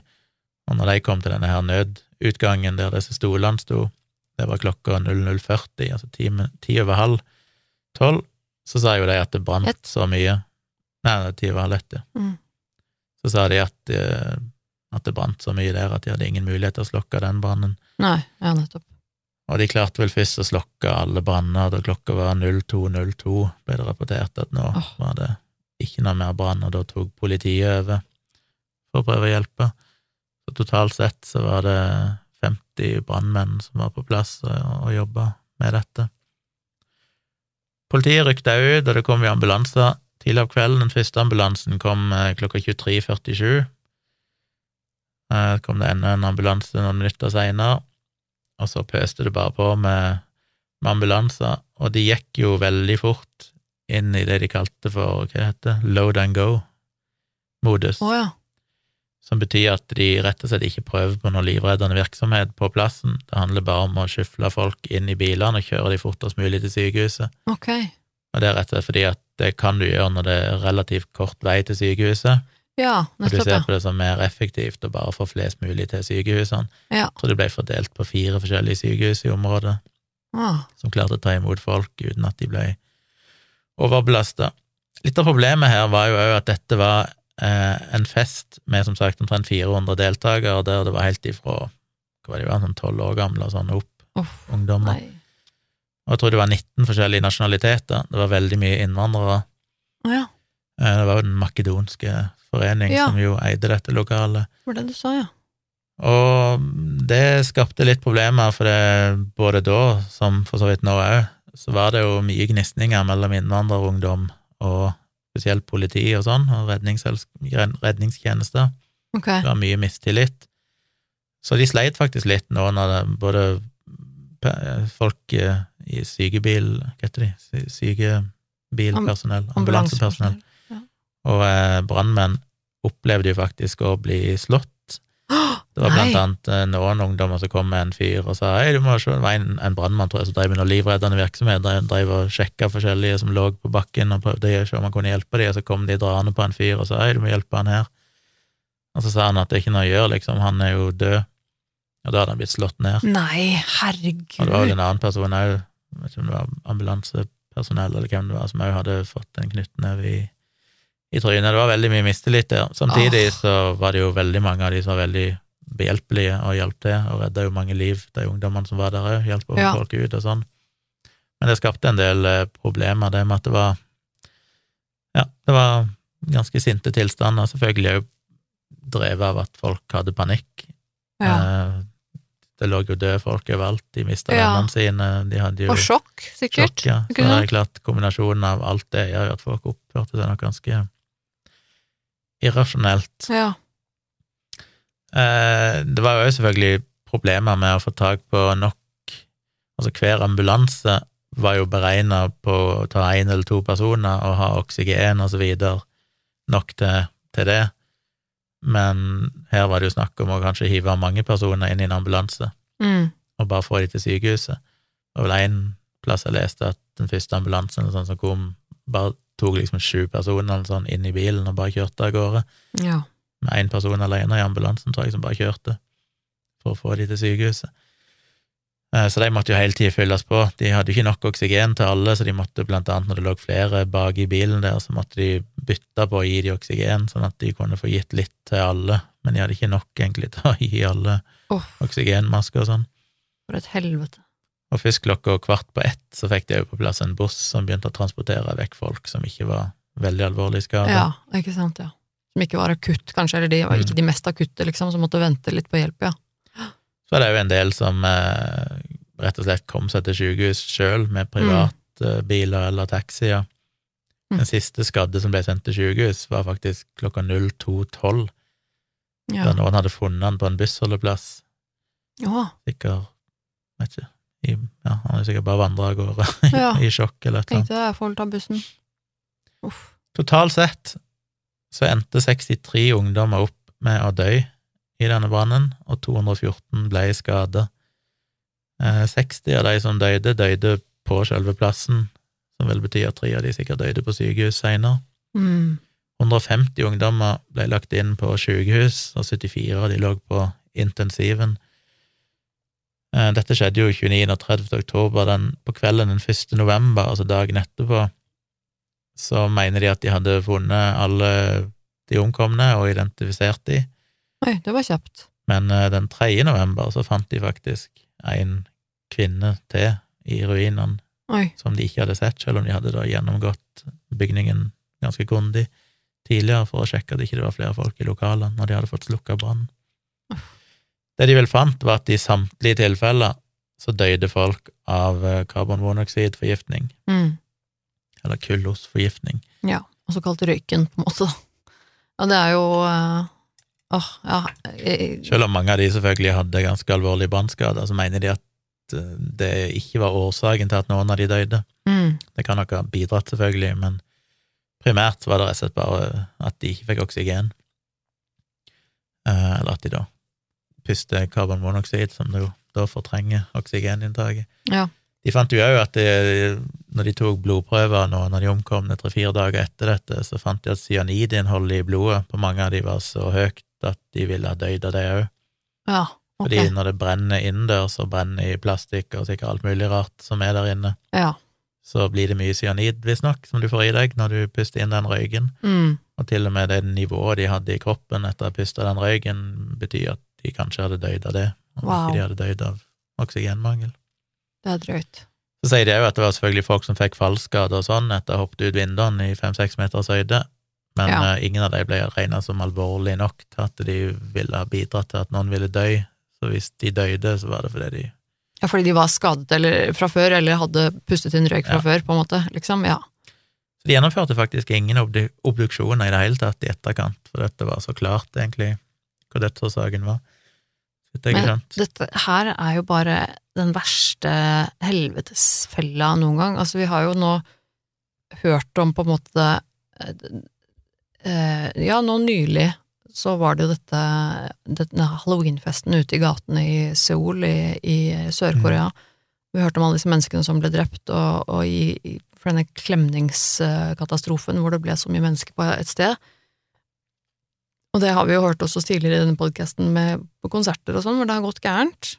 Speaker 2: Og når de kom til denne her nødutgangen der disse stolene sto, det var klokka 00.40, altså ti, ti over halv tolv, så sa jo de at det brant
Speaker 1: Et.
Speaker 2: så mye. Nei, det ti over halv ett, ja.
Speaker 1: Mm.
Speaker 2: Så sa de at, eh, at det brant så mye der at de hadde ingen mulighet til å slokke den brannen.
Speaker 1: Nei, ja, nettopp.
Speaker 2: Og de klarte vel først å slokke alle branner da klokka var 02.02, ble det rapportert at nå
Speaker 1: oh.
Speaker 2: var det ikke noe mer brann, og da tok politiet over for å prøve å hjelpe. Så totalt sett så var det 50 brannmenn som var på plass og, og jobba med dette. Politiet rykta ut, og det kom jo ambulanser tidlig av kvelden. Den første ambulansen kom eh, klokka 23.47. Så kom det enda en ambulanse noen minutter seinere, og så pøste det bare på med, med ambulanser, og de gikk jo veldig fort inn i det de kalte for hva det heter, load and go-modus.
Speaker 1: oh, ja.
Speaker 2: som betyr at de rett og slett ikke prøver på noe livreddende virksomhet på plassen. Det handler bare om å skyfle folk inn i bilene og kjøre de fortest mulig til sykehuset.
Speaker 1: Ok.
Speaker 2: Og det er rett og slett fordi at det kan du gjøre når det er relativt kort vei til sykehuset,
Speaker 1: Ja,
Speaker 2: og du ser på det som mer effektivt å bare få flest mulig til sykehusene.
Speaker 1: ja.
Speaker 2: Så det ble fordelt på fire forskjellige sykehus i området,
Speaker 1: Ah,
Speaker 2: som klarte å ta imot folk uten at de ble overbelasta. Litt av problemet her var jo òg at dette var eh, en fest med som sagt omtrent 400 deltakere, der det var helt ifra hva var det, de var sånn tolv år gamle og sånn opp,
Speaker 1: oh,
Speaker 2: ungdommer.
Speaker 1: nei.
Speaker 2: Og jeg tror det var 19 forskjellige nasjonaliteter. Det var veldig mye innvandrere.
Speaker 1: Oh, ja,
Speaker 2: Eh, Det var jo den makedonske forening
Speaker 1: Ja.
Speaker 2: som jo eide dette lokalet.
Speaker 1: var det du sa, ja.
Speaker 2: Og det skapte litt problemer, for det, både da, som for så vidt nå òg, så var det jo mye gnisninger mellom innvandrerungdom og spesielt politi og sånn, og redningstjenester.
Speaker 1: Okay.
Speaker 2: Det var mye mistillit. Så de sleit faktisk litt nå når det både folk eh, i sykebil Hva heter de? Sykebilpersonell, ambulansepersonell. Og eh, brannmenn opplevde jo faktisk å bli slått. Det var blant annet eh, noen ungdommer som kom med en fyr og sa hei, du må se, det var en, en brannmann som drev med noe livreddende virksomhet, drev, drev og sjekka forskjellige som lå på bakken og prøvde å se om han kunne hjelpe dem, og så kom de draende på en fyr og sa hei, du må hjelpe han her. Og så sa han at det er ikke noe å gjøre, liksom, han er jo død. Og da hadde han blitt slått ned.
Speaker 1: Nei,
Speaker 2: Og det var
Speaker 1: herregud.
Speaker 2: vel en annen person òg, vet ikke om det var ambulansepersonell eller hvem det var, som òg hadde fått en knyttneve i, i trynet. Det var veldig mye mistillit der. Samtidig
Speaker 1: ah.
Speaker 2: så var det jo veldig mange av de som var veldig behjelpelige og hjalp til, og redda jo mange liv, de ungdommene som var der òg, hjalp
Speaker 1: Ja.
Speaker 2: folk ut og sånn. Men det skapte en del eh, problemer, det med at det var Ja, det var ganske sinte tilstander, selvfølgelig òg drevet av at folk hadde panikk.
Speaker 1: Ja.
Speaker 2: Eh, Det lå jo døde folk overalt, de mista
Speaker 1: Ja.
Speaker 2: vennene sine, de hadde jo
Speaker 1: Og sjokk, sikkert.
Speaker 2: sjokk, ja. Så det er klart, kombinasjonen av alt det gjør at folk oppførte seg nok ganske irrasjonelt.
Speaker 1: Ja.
Speaker 2: Eh, Det var jo selvfølgelig problemer med å få tak på nok Altså, hver ambulanse var jo beregna på å ta én eller to personer og ha oksygen og så videre nok til, til det, men her var det jo snakk om å kanskje hive mange personer inn i en ambulanse
Speaker 1: Mm.
Speaker 2: og bare få de til sykehuset. Det var vel én plass jeg leste at den første ambulansen sånn som kom, bare tok liksom sju personer sånn inn i bilen og bare kjørte av gårde,
Speaker 1: ja.
Speaker 2: med én person alene i ambulansen, tror jeg, som bare kjørte for å få de til sykehuset. Eh, Så de måtte jo hele tida fylles på. De hadde jo ikke nok oksygen til alle, så de måtte blant annet når det lå flere bak i bilen der, så måtte de bytte på å gi de oksygen, sånn at de kunne få gitt litt til alle, men de hadde ikke nok egentlig til å gi alle
Speaker 1: oh.
Speaker 2: oksygenmasker og sånn.
Speaker 1: for et helvete.
Speaker 2: Og først klokka kvart på ett så fikk de jo på plass en buss som begynte å transportere vekk folk som ikke var veldig alvorlig skada.
Speaker 1: Ja, ikke sant, ja. Som ikke var akutt, kanskje, eller de var
Speaker 2: Mm.
Speaker 1: ikke de mest akutte, liksom, som måtte vente litt på hjelp, ja.
Speaker 2: Så er det jo en del som eh, rett og slett kom seg til sykehus sjøl, med privatbiler eller taxier.
Speaker 1: Mm.
Speaker 2: Den siste skadde som ble sendt til sykehus, var faktisk klokka 02.12,
Speaker 1: Ja.
Speaker 2: da noen hadde funnet han på en bussholdeplass.
Speaker 1: Ja.
Speaker 2: Sikkert, vet ikke, i, ja, han hadde sikkert bare vandra av gårde
Speaker 1: Ja.
Speaker 2: i sjokk eller et eller annet.
Speaker 1: tenkte jeg får ta bussen. Uff.
Speaker 2: Totalt sett så endte 63 ungdommer opp med å dø i denne brannen, og 214 ble i Eh, 60 av de som døde, døde på selve plassen, som vel betyr at tre av de sikkert døde på sykehus seinere.
Speaker 1: Mm.
Speaker 2: 150 ungdommer ble lagt inn på sykehus, og 74 av de lå på intensiven. Eh, Dette skjedde jo 29. og 30. oktober. Den, på kvelden den 1. november, altså dagen etterpå, så mener de at de hadde funnet alle de omkomne og identifisert de,
Speaker 1: Oi, det var kjapt.
Speaker 2: men eh, den 3. november så fant de faktisk en kvinne til i ruinene
Speaker 1: Oi.
Speaker 2: som de ikke hadde sett, selv om de hadde da gjennomgått bygningen ganske grundig tidligere for å sjekke at det ikke var flere folk i lokalene når de hadde fått slukka brannen. Det de vel fant, var at i samtlige tilfeller så døde folk av eh, karbonmonoksidforgiftning,
Speaker 1: Mm.
Speaker 2: eller kullosforgiftning.
Speaker 1: Ja, og såkalt røyken, på en måte. Ja, det er jo eh, Åh, ja jeg-
Speaker 2: Selv om mange av de selvfølgelig hadde ganske alvorlige brannskader, så mener de at eh, det ikke var årsaken til at noen av de døde.
Speaker 1: mm.
Speaker 2: Det kan nok ha bidratt, selvfølgelig, men primært var det rett og slett bare at de ikke fikk oksygen. Eller at de da puster karbonmonoksid, som jo da fortrenger oksygeninntaket.
Speaker 1: Ja.
Speaker 2: De fant jo òg at de, når de tok blodprøver nå, når de omkom tre-fire dager etter dette, så fant de at cyanidinnholdet i blodet på mange av de var så høyt at de ville ha dødd av det òg.
Speaker 1: Ja, okay.
Speaker 2: Fordi når det brenner innendørs, og brenner i plastikk og sikkert alt mulig rart som er der inne,
Speaker 1: Ja.
Speaker 2: så blir det mye cyanid, visstnok, som du får i deg når du puster inn den røyken.
Speaker 1: Mm.
Speaker 2: Og til og med det nivået de hadde i kroppen etter å ha pusta den røyken, betyr at de kanskje hadde døyd av det, om
Speaker 1: Wow.
Speaker 2: ikke de hadde døyd av oksygenmangel.
Speaker 1: Det er drøyt.
Speaker 2: Så sier de òg at det var selvfølgelig folk som fikk fallskader og sånn etter å ha hoppet ut vinduene i fem-seks meters høyde, men
Speaker 1: Ja.
Speaker 2: eh, ingen av dem ble regna som alvorlig nok til at de ville ha bidratt til at noen ville dø. Så hvis de døde, så var det fordi de
Speaker 1: Ja, fordi de var skadet eller, fra før, eller hadde pustet inn røyk fra
Speaker 2: Ja.
Speaker 1: før, på en måte, liksom. Ja.
Speaker 2: Så de gjennomførte faktisk ingen obduksjoner i det hele tatt i etterkant, for dette var så klart, egentlig, hva dødsårsaken var. Det
Speaker 1: Men dette her er jo bare den verste helvetesfella noen gang. Altså, vi har jo nå hørt om på en måte eh, Ja, nå nylig så var det jo dette denne halloweenfesten ute i gatene i Seoul i, i Sør-Korea. Vi hørte om alle disse menneskene som ble drept, og, og i, i, for denne klemningskatastrofen hvor det ble så mye mennesker på et sted. Og det har vi jo hørt også tidligere i denne podkasten på konserter og sånn, hvor det har gått gærent.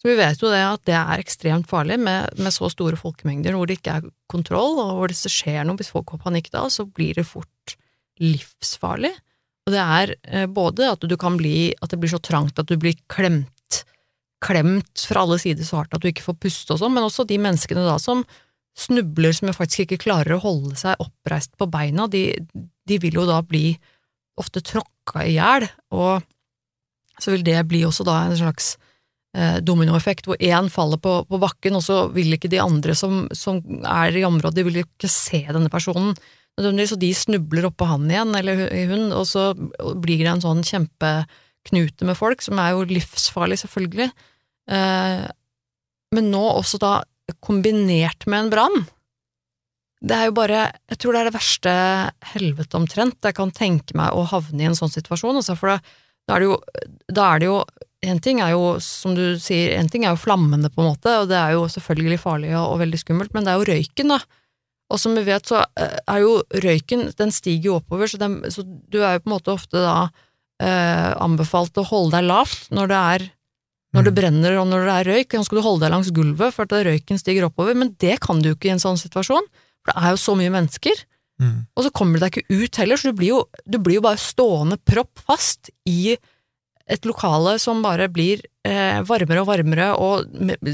Speaker 1: Så vi vet jo det at det er ekstremt farlig med, med så store folkemengder hvor det ikke er kontroll, og hvor det skjer noe, hvis folk får panikk da, så blir det fort livsfarlig. Og det er eh, både at du kan bli, at det blir så trangt at du blir klemt, klemt fra alle sider så hardt at du ikke får puste og sånn, men også de menneskene da som snubler, som jo faktisk ikke klarer å holde seg oppreist på beina, de, de vil jo da bli ofte tråkka i hjel, og så vil det bli også da en slags eh, dominoeffekt, hvor én faller på, på bakken, og så vil ikke de andre som, som er i området, de vil ikke se denne personen og de snubler oppå han igjen, eller hun, og så blir det en sånn kjempeknute med folk, som er jo livsfarlig, selvfølgelig. Eh, men nå også da kombinert med en brann. Det er jo bare Jeg tror det er det verste helvete omtrent jeg kan tenke meg å havne i en sånn situasjon, altså, for da, da er det jo Da er det jo En ting er jo, som du sier, en ting er jo flammene, på en måte, og det er jo selvfølgelig farlig og, og veldig skummelt, men det er jo røyken, da. Og som vi vet, så eh, er jo røyken Den stiger jo oppover, så, den, så du er jo på en måte ofte da eh, anbefalt å holde deg lavt når det er når det
Speaker 2: Mm.
Speaker 1: brenner og når det er røyk, så skal du holde deg langs gulvet for at røyken stiger oppover, men det kan du jo ikke i en sånn situasjon, for det er jo så mye mennesker,
Speaker 2: Mm.
Speaker 1: og så kommer du deg ikke ut heller, så du blir jo, du blir jo bare stående propp fast i et lokale som bare blir eh, varmere og varmere og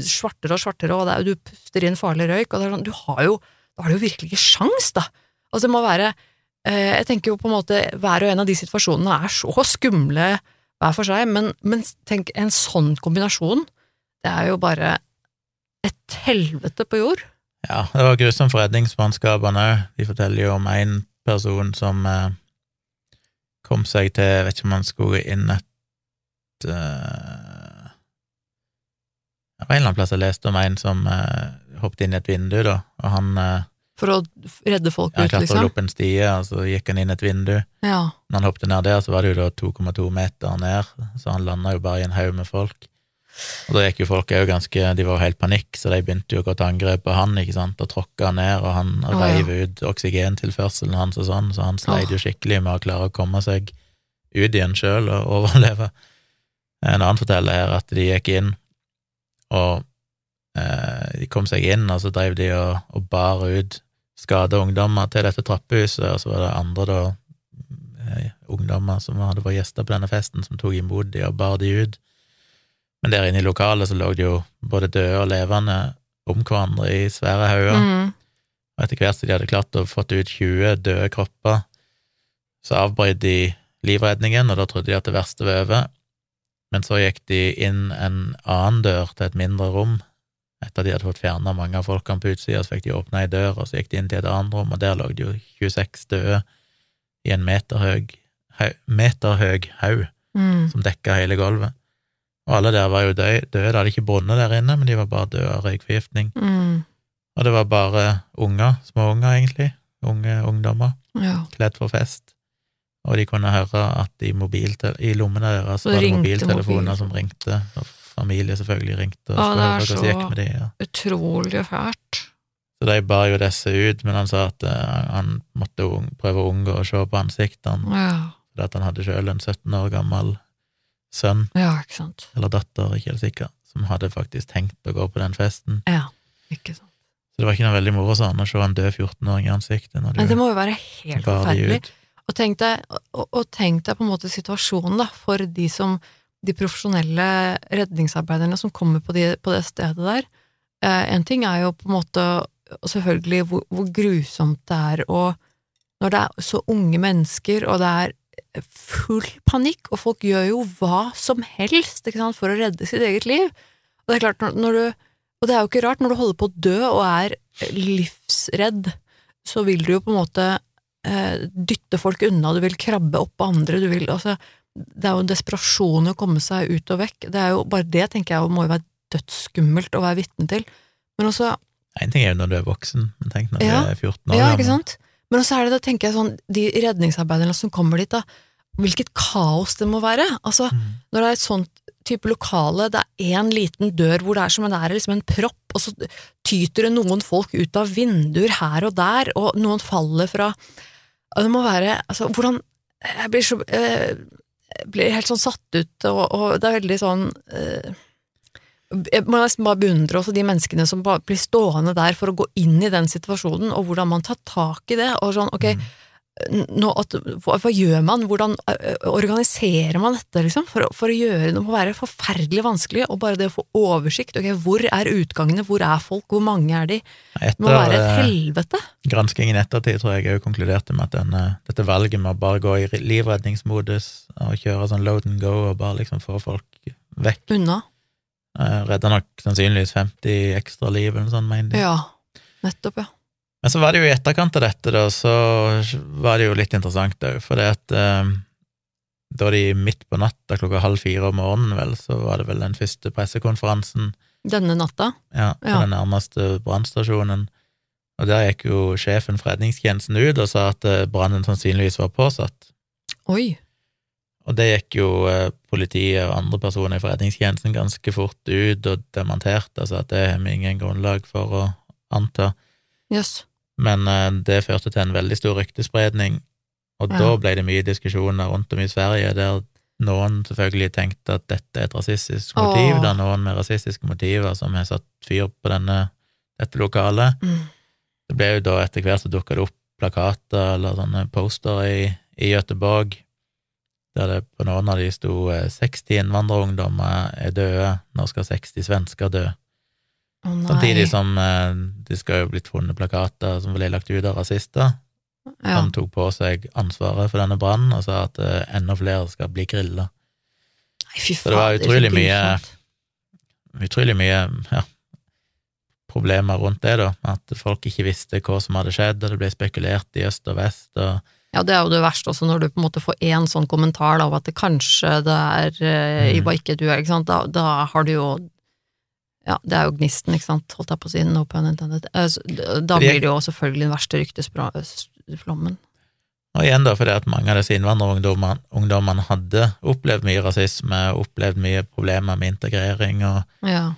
Speaker 1: svartere og svartere, og er, du puster inn farlig røyk, og sånn, du har jo, da har du jo virkelig ikke sjans, da. Altså, det må være eh, Jeg tenker jo på en måte hver og en av de situasjonene er så skumle hver for seg, men, men tenk, en sånn kombinasjon, det er jo bare et helvete på jord.
Speaker 2: Ja, det var grusomt for redningsmannskapene òg. De forteller jo om en person som eh, kom seg til Jeg vet ikke om han skulle inn et eh, Det var en eller annen plass jeg leste om en som eh, hoppet inn i et vindu, da, og han eh,
Speaker 1: For å redde folk ut, liksom?
Speaker 2: klatra
Speaker 1: liksom.
Speaker 2: opp en stie, og så gikk han inn et vindu.
Speaker 1: Ja.
Speaker 2: Når han hoppet ned der, så var det jo da 2,2 meter ned, så han landa jo bare i en haug med folk. Og da gikk jo folk òg ganske De var jo helt panikk, så de begynte jo å gå til angrep på han, ikke sant, og tråkka han ned, og han
Speaker 1: Å, ja.
Speaker 2: ut oksygentilførselen hans og sånn, så han sleit jo skikkelig med å klare å komme seg ut igjen sjøl og overleve. En annen forteller her at de gikk inn, og eh, de kom seg inn, og så drev de og, og bar ut skada ungdommer til dette trappehuset, og så var det andre da eh, ungdommer som hadde vært gjester på denne festen, som tok imot de og bar de ut. Men der inne i lokalet så lå det jo både døde og levende om hverandre i svære hauger.
Speaker 1: Mm.
Speaker 2: Og etter hvert som de hadde klart å fått ut 20 døde kropper, så avbrøt de livredningen, og da trodde de at det verste var over. Men så gikk de inn en annen dør til et mindre rom. Etter at de hadde fått fjerna mange av folkene på utsida, så fikk de åpna ei dør, og så gikk de inn til et annet rom, og der lå det jo 26 døde i en meterhøg haug, meterhøg haug
Speaker 1: Mm.
Speaker 2: som dekka hele gulvet. Og alle der var jo døde, det hadde ikke brunnet der inne, men de var bare døde av røykforgiftning.
Speaker 1: Mm.
Speaker 2: Og det var bare unger, små unger egentlig, unge ungdommer,
Speaker 1: Ja.
Speaker 2: kledd for fest. og de kunne høre at i, i lommene deres
Speaker 1: Så
Speaker 2: var det mobiltelefoner
Speaker 1: mobil.
Speaker 2: som ringte, og familie selvfølgelig ringte og
Speaker 1: er
Speaker 2: hva som
Speaker 1: så-
Speaker 2: gikk med de. Ja.
Speaker 1: Utrolig fælt.
Speaker 2: Så de bar jo disse ut, men han sa at eh, han måtte prøve å unngå å se på ansiktene,
Speaker 1: Ja,
Speaker 2: fordi at han hadde sjøl en 17 år gammel sønn,
Speaker 1: ja
Speaker 2: eller datter, ikke helt sikker, som hadde faktisk tenkt å gå på den festen.
Speaker 1: Ja, ikke sant.
Speaker 2: Så det var ikke noe veldig moro sånn å se en død 14-åring i ansiktet når
Speaker 1: Men det må jo være helt forferdelig. Og tenk deg, og, og tenk deg på en måte situasjonen da, for de som de profesjonelle redningsarbeiderne som kommer på, de, på det stedet der. Eh, en ting er jo på en måte selvfølgelig hvor, hvor grusomt det er, og når det er så unge mennesker, og det er full panikk, og folk gjør jo hva som helst sant, for å redde sitt eget liv. Og det er klart, når, du Og det er jo ikke rart, når du holder på å dø og er livsredd, så vil du jo på en måte eh, dytte folk unna, du vil krabbe opp andre, du vil altså Det er jo desperasjon å komme seg ut og vekk. Det er jo bare det, tenker jeg, må jo være dødsskummelt å være vitne til. Men også
Speaker 2: En ting er jo når du er voksen, men tenk når
Speaker 1: Ja.
Speaker 2: du er 14 år
Speaker 1: Ja, ikke sant? Men også er det, da tenker jeg sånn, de redningsarbeiderne som kommer dit, da, hvilket kaos det må være. Altså,
Speaker 2: Mm.
Speaker 1: når det er et sånt type lokale, det er én liten dør hvor det er som det er liksom en propp, og så tyter det noen folk ut av vinduer her og der, og noen faller fra Det må være Altså, hvordan Jeg blir så eh, jeg blir helt sånn satt ut, og, og det er veldig sånn eh, jeg må nesten bare beundre også de menneskene som blir stående der for å gå inn i den situasjonen, og hvordan man tar tak i det. og sånn, ok,
Speaker 2: Mm.
Speaker 1: nå at, hva, hva gjør man, hvordan organiserer man dette, liksom, for, for å gjøre det må være forferdelig vanskelig, og bare det å få oversikt, ok, hvor er utgangene, hvor er folk, hvor mange er de, det må være et helvete.
Speaker 2: granskingen i ettertid tror jeg òg konkluderte med at denne, dette valget med å bare gå i livredningsmodus og kjøre sånn load and go og bare liksom få folk vekk,
Speaker 1: Unna.
Speaker 2: Eh, redda nok sannsynligvis 50 ekstra liv eller noe sånt, mener de.
Speaker 1: Ja, nettopp, ja.
Speaker 2: Men så var det jo i etterkant av dette, da, så var det jo litt interessant òg, for det at eh, da de midt på natta klokka halv fire om morgenen, vel, så var det vel den første pressekonferansen
Speaker 1: Denne natta.
Speaker 2: ja, på
Speaker 1: Ja.
Speaker 2: den nærmeste brannstasjonen. Og der gikk jo sjefen for redningstjenesten ut og sa at eh, brannen sannsynligvis var påsatt.
Speaker 1: Oi.
Speaker 2: Og det gikk jo eh, politiet og andre personer i forretningstjenesten ganske fort ut og demonterte, altså at det har vi ingen grunnlag for å anta.
Speaker 1: Yes.
Speaker 2: Men eh, det førte til en veldig stor ryktespredning, og
Speaker 1: Ja.
Speaker 2: da ble det mye diskusjoner rundt om i Sverige, der noen selvfølgelig tenkte at dette er et rasistisk motiv,
Speaker 1: Åh.
Speaker 2: det er noen med rasistiske motiver som har satt fyr på denne, dette lokalet.
Speaker 1: Mm.
Speaker 2: Det ble jo da etter hvert så dukka det opp plakater eller sånne poster i, i Göteborg, der det på noen av de sto eh, 60 innvandrerungdommer er døde, nå skal 60 svensker dø.
Speaker 1: Oh.
Speaker 2: Samtidig som eh, det skal jo blitt funnet plakater som ble lagt ut av rasister,
Speaker 1: ja.
Speaker 2: som tok på seg ansvaret for denne brannen og sa at eh, enda flere skal bli grilla. Så det var utrolig det
Speaker 1: mye-
Speaker 2: Utrolig mye ja, problemer rundt det, da, at folk ikke visste hva som hadde skjedd, og det ble spekulert i øst og vest, og
Speaker 1: Ja, det er jo det verste også, når du på en måte får én sånn kommentar da, av at det kanskje det er eh,
Speaker 2: Mm.
Speaker 1: ikke du, ikke sant, da, da har du jo Ja, det er jo gnisten, ikke sant, holdt jeg på å si, no pun intended. Eh, Da blir det jo selvfølgelig den verste ryktesflommen.
Speaker 2: Og igjen da, fordi at mange av disse innvandrerungdommene ungdommene hadde opplevd mye rasisme, opplevd mye problemer med integrering og,
Speaker 1: Ja.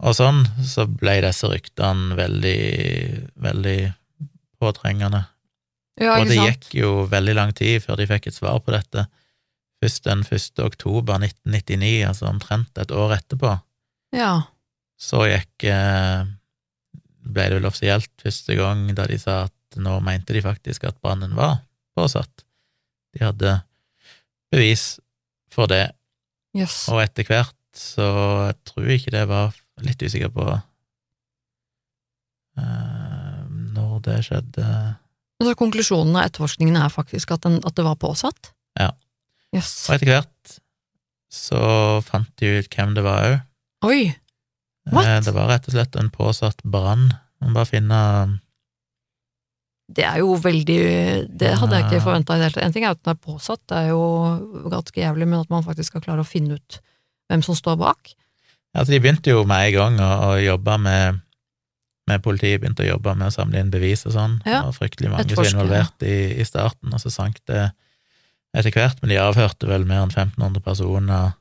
Speaker 2: og sånn, så ble disse ryktene veldig, veldig påtrengende.
Speaker 1: Ja,
Speaker 2: og det gikk jo veldig lang tid før de fikk et svar på dette. Først den 1. oktober 1999, altså omtrent et år etterpå,
Speaker 1: Ja.
Speaker 2: så gikk eh, ble det vel offisielt første gang da de sa at nå mente de faktisk at brannen var påsatt. De hadde bevis for det,
Speaker 1: Yes.
Speaker 2: og etter hvert så jeg tror ikke det var litt usikker på eh, når det skjedde.
Speaker 1: Så konklusjonen av etterforskningen er faktisk at, den, at det var påsatt?
Speaker 2: Ja.
Speaker 1: Yes.
Speaker 2: Og etter hvert så fant de ut hvem det var òg.
Speaker 1: Oi! What?
Speaker 2: Det var rett og slett en påsatt brann. Man bare finne
Speaker 1: Det er jo veldig Det hadde jeg ikke forventa i det hele tatt. En ting er at den er påsatt, det er jo ganske jævlig, men at man faktisk skal klare å finne ut hvem som står bak.
Speaker 2: Altså, de begynte jo med en gang å, å jobbe med med politiet begynte å jobbe med å samle inn bevis og sånn.
Speaker 1: Ja,
Speaker 2: Det var fryktelig mange som var involvert i, i starten, og så sank det etter hvert, men de avhørte vel mer enn 1500 personer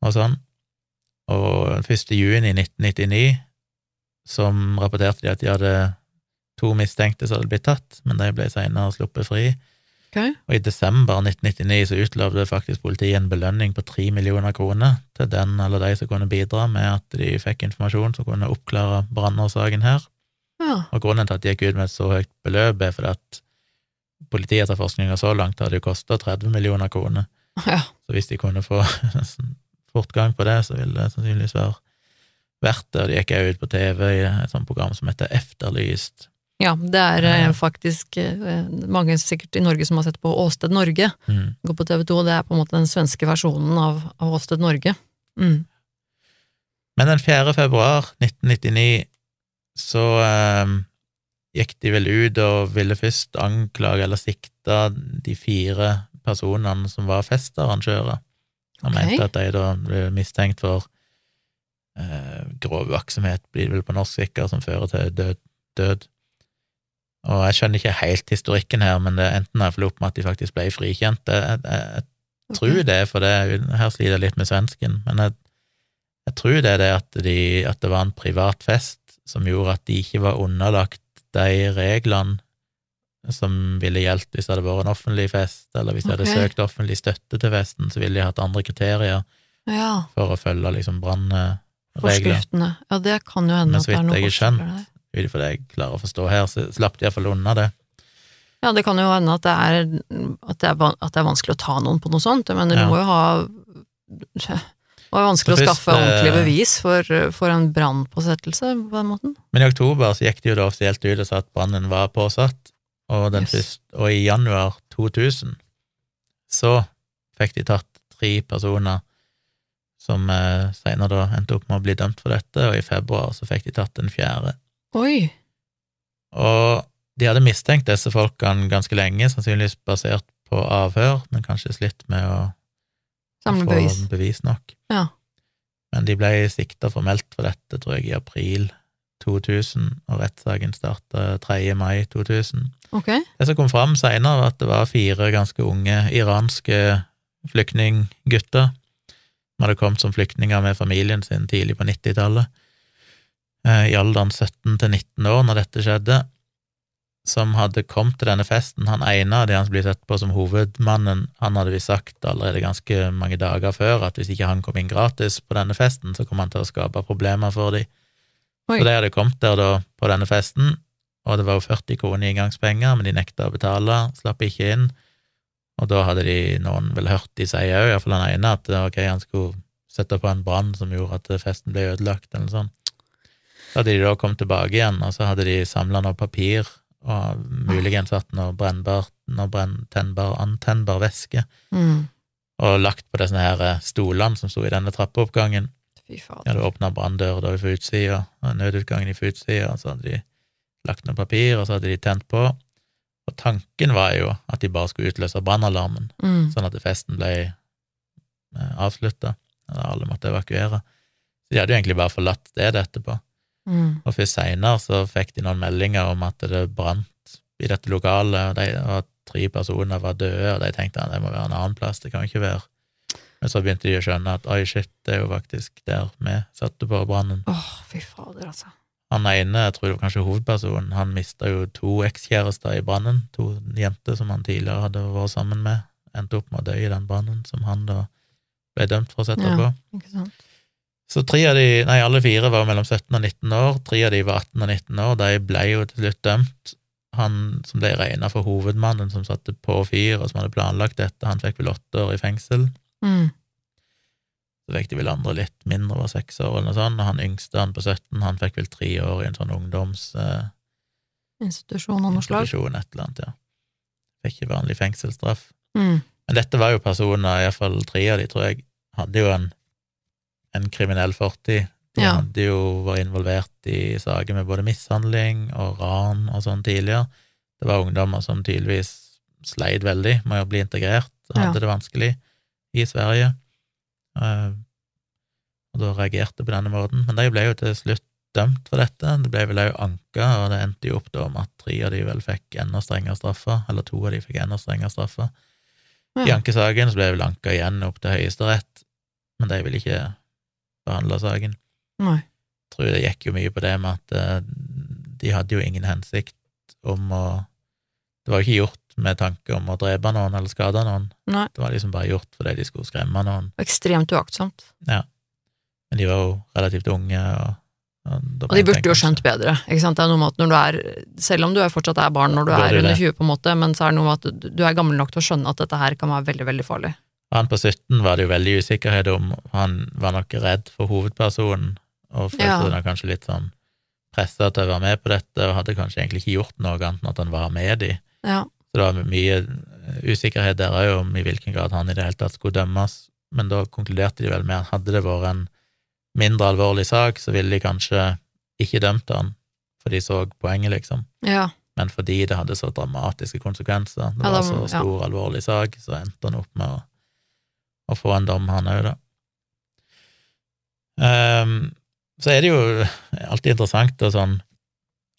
Speaker 2: og sånn. Og 1. juni 1999 som rapporterte de at de hadde to mistenkte som hadde blitt tatt, men de ble senere sluppet fri.
Speaker 1: Okay.
Speaker 2: Og i desember 1999 så utlovde faktisk politiet en belønning på tre millioner kroner til den eller de som kunne bidra med at de fikk informasjon som kunne oppklare brannårsaken her.
Speaker 1: Ja.
Speaker 2: Og grunnen til at de gikk ut med et så høyt beløp, er fordi at politiet etter forskninga så langt hadde jo kosta 30 millioner kroner.
Speaker 1: ja.
Speaker 2: Så hvis de kunne få fortgang på det, så ville det sannsynligvis være verdt det. Og de gikk også ut på TV i et sånt program som heter Efterlyst.
Speaker 1: Ja, det er eh, faktisk eh, mange sikkert i Norge som har sett på Åsted Norge,
Speaker 2: Mm.
Speaker 1: går på TV 2, og det er på en måte den svenske versjonen av, av Åsted Norge. Mm.
Speaker 2: Men den 4. februar 1999 så eh, gikk de vel ut og ville først anklage eller sikte de fire personene som var festarrangører. Han
Speaker 1: okay.
Speaker 2: mente at de da ble mistenkt for eh, grov uaktsomhet, blir det vel på norsk sikkert, som fører til død. død. Og jeg skjønner ikke helt historikken her, men det enten jeg opp med at de faktisk ble frikjent. Jeg, jeg, jeg tror det, for det, her sliter jeg litt med svensken, men jeg, jeg tror det er det at, de, at det var en privat fest som gjorde at de ikke var underlagt de reglene som ville gjeldt hvis det hadde vært en offentlig fest, eller hvis de hadde søkt offentlig støtte til festen, så ville de hatt andre kriterier
Speaker 1: Ja,
Speaker 2: for å følge liksom brannregler.
Speaker 1: forskriftene. Ja, det kan jo hende at det er noe
Speaker 2: har skjønt,
Speaker 1: der.
Speaker 2: Ut ifra det jeg klarer å forstå her, så slapp de iallfall unna det.
Speaker 1: Ja, det kan jo hende at det er, at det er, at det er vanskelig å ta noen på noe sånt. Jeg mener,
Speaker 2: Ja.
Speaker 1: du må jo ha Det var vanskelig
Speaker 2: først,
Speaker 1: å skaffe ordentlig
Speaker 2: eh,
Speaker 1: bevis for, for en brannpåsettelse, på den måten.
Speaker 2: Men i oktober så gikk de jo da offisielt ut og sa at brannen var påsatt, og, den
Speaker 1: Yes.
Speaker 2: første, og i januar 2000 så fikk de tatt tre personer som eh, senere da endte opp med å bli dømt for dette, og i februar så fikk de tatt den fjerde.
Speaker 1: Oi!
Speaker 2: Og de hadde mistenkt disse folkene ganske lenge, sannsynligvis basert på avhør, men kanskje slitt med å
Speaker 1: Samle
Speaker 2: få
Speaker 1: bevis.
Speaker 2: bevis nok.
Speaker 1: Ja.
Speaker 2: Men de ble sikta formelt for dette, tror jeg, i april 2000, og rettssaken starta 3. mai 2000.
Speaker 1: Okay.
Speaker 2: Det som kom fram seinere, var at det var fire ganske unge iranske flyktninggutter som hadde kommet som flyktninger med familien sin tidlig på 90-tallet, eh, i alderen 17 til 19 år når dette skjedde, som hadde kommet til denne festen. Han ene av de han blir sett på som hovedmannen, han hadde visst sagt allerede ganske mange dager før at hvis ikke han kom inn gratis på denne festen, så kom han til å skape problemer for dem. Så de hadde kommet der da på denne festen, og det var jo 40 kroner i inngangspenger, men de nekta å betale, slapp ikke inn. Og da hadde de noen vel hørt de si òg, iallfall han ene, at ok, han skulle sette på en brann som gjorde at festen ble ødelagt, eller noe sånt. Så hadde de da kommet tilbake igjen, og så hadde de samla noe papir, og muligens hatt noe brennbart, noe brenn, antennbar væske,
Speaker 1: Mm.
Speaker 2: og lagt på disse her eh, stolene som sto i denne trappeoppgangen.
Speaker 1: Fy
Speaker 2: De
Speaker 1: fader.
Speaker 2: hadde åpna branndøra da på utsida, og nødutgangen på utsida, og så hadde de lagt noe papir, og så hadde de tent på. Og tanken var jo at de bare skulle utløse brannalarmen,
Speaker 1: Mm.
Speaker 2: sånn at festen ble avslutta, og alle måtte evakuere. Så de hadde jo egentlig bare forlatt stedet etterpå.
Speaker 1: Mm.
Speaker 2: Og først seinere så fikk de noen meldinger om at det brant i dette lokalet, og, de, og tre personer var døde, og de tenkte at det må være en annen plass, det kan ikke være. Men så begynte de å skjønne at oi, shit, det er jo faktisk der vi satte på brannen.
Speaker 1: Åh, fy fader, altså.
Speaker 2: Han ene, jeg tror det var kanskje hovedpersonen, han mista jo to ekskjærester i brannen, to jenter som han tidligere hadde vært sammen med, endte opp med å dø i den brannen som han da ble dømt for å sette
Speaker 1: Ja.
Speaker 2: på.
Speaker 1: Ikke sant?
Speaker 2: Så tre av de, nei, alle fire var mellom 17 og 19 år, tre av de var 18 og 19 år, de ble jo til slutt dømt. Han som ble regna for hovedmannen som satte på fyr, og som hadde planlagt dette, han fikk vel åtte år i fengsel.
Speaker 1: Mm.
Speaker 2: Så fikk de vel andre litt mindre, var seks år eller noe sånt, og han yngste, han på 17, han fikk vel tre år i en sånn ungdomsinstitusjon,
Speaker 1: Institusjon av noe slag.
Speaker 2: et eller annet, ja. Fikk ikke vanlig fengselsstraff.
Speaker 1: Mm.
Speaker 2: Men dette var jo personer, iallfall tre av de, tror jeg, hadde jo en, en kriminell fortid. De
Speaker 1: Ja.
Speaker 2: hadde jo vært involvert i saker med både mishandling og ran og sånn tidligere. Det var ungdommer som tydeligvis sleit veldig med å bli integrert, hadde
Speaker 1: Ja.
Speaker 2: det vanskelig i Sverige. Eh, Og da reagerte på denne måten. Men de ble jo til slutt dømt for dette. Det ble vel òg anka, og det endte jo opp da med at tre av de vel fikk enda strengere straffer, eller to av de fikk enda strengere straffer. I
Speaker 1: Ja.
Speaker 2: ankesaken så ble det vel anka igjen opp til Høyesterett, men de ville ikke behandle saken.
Speaker 1: Nei.
Speaker 2: Jeg tror det gikk jo mye på det med at eh, de hadde jo ingen hensikt om å Det var jo ikke gjort med tanke om å drepe noen eller skade noen,
Speaker 1: Nei.
Speaker 2: det var liksom bare gjort fordi de skulle skremme noen.
Speaker 1: Ekstremt uaktsomt.
Speaker 2: Men de var jo relativt unge, og, og,
Speaker 1: de burde jo skjønt bedre. Ikke sant? Det er noe med at når du er, selv om du er fortsatt er barn når du er under 20, på en måte, men så er det noe med at du- du er gammel nok til å skjønne at dette her kan være veldig, veldig farlig.
Speaker 2: Han på 17 var det jo veldig usikkerhet om, han var nok redd for hovedpersonen, og følte
Speaker 1: Ja.
Speaker 2: seg kanskje litt sånn pressa til å være med på dette, og hadde kanskje egentlig ikke gjort noe annet enn at han var med de.
Speaker 1: Ja.
Speaker 2: Så det var mye usikkerhet der òg om i hvilken grad han i det hele tatt skulle dømmes, men da konkluderte de vel med at hadde det vært en mindre alvorlig sak, så ville de kanskje ikke dømt han, for de så poenget, liksom.
Speaker 1: ja.
Speaker 2: Men fordi det hadde så dramatiske konsekvenser, det var så stor, alvorlig sak, så endte han opp med å, å få en dom, han òg, da. Um, så er det jo alltid interessant og sånn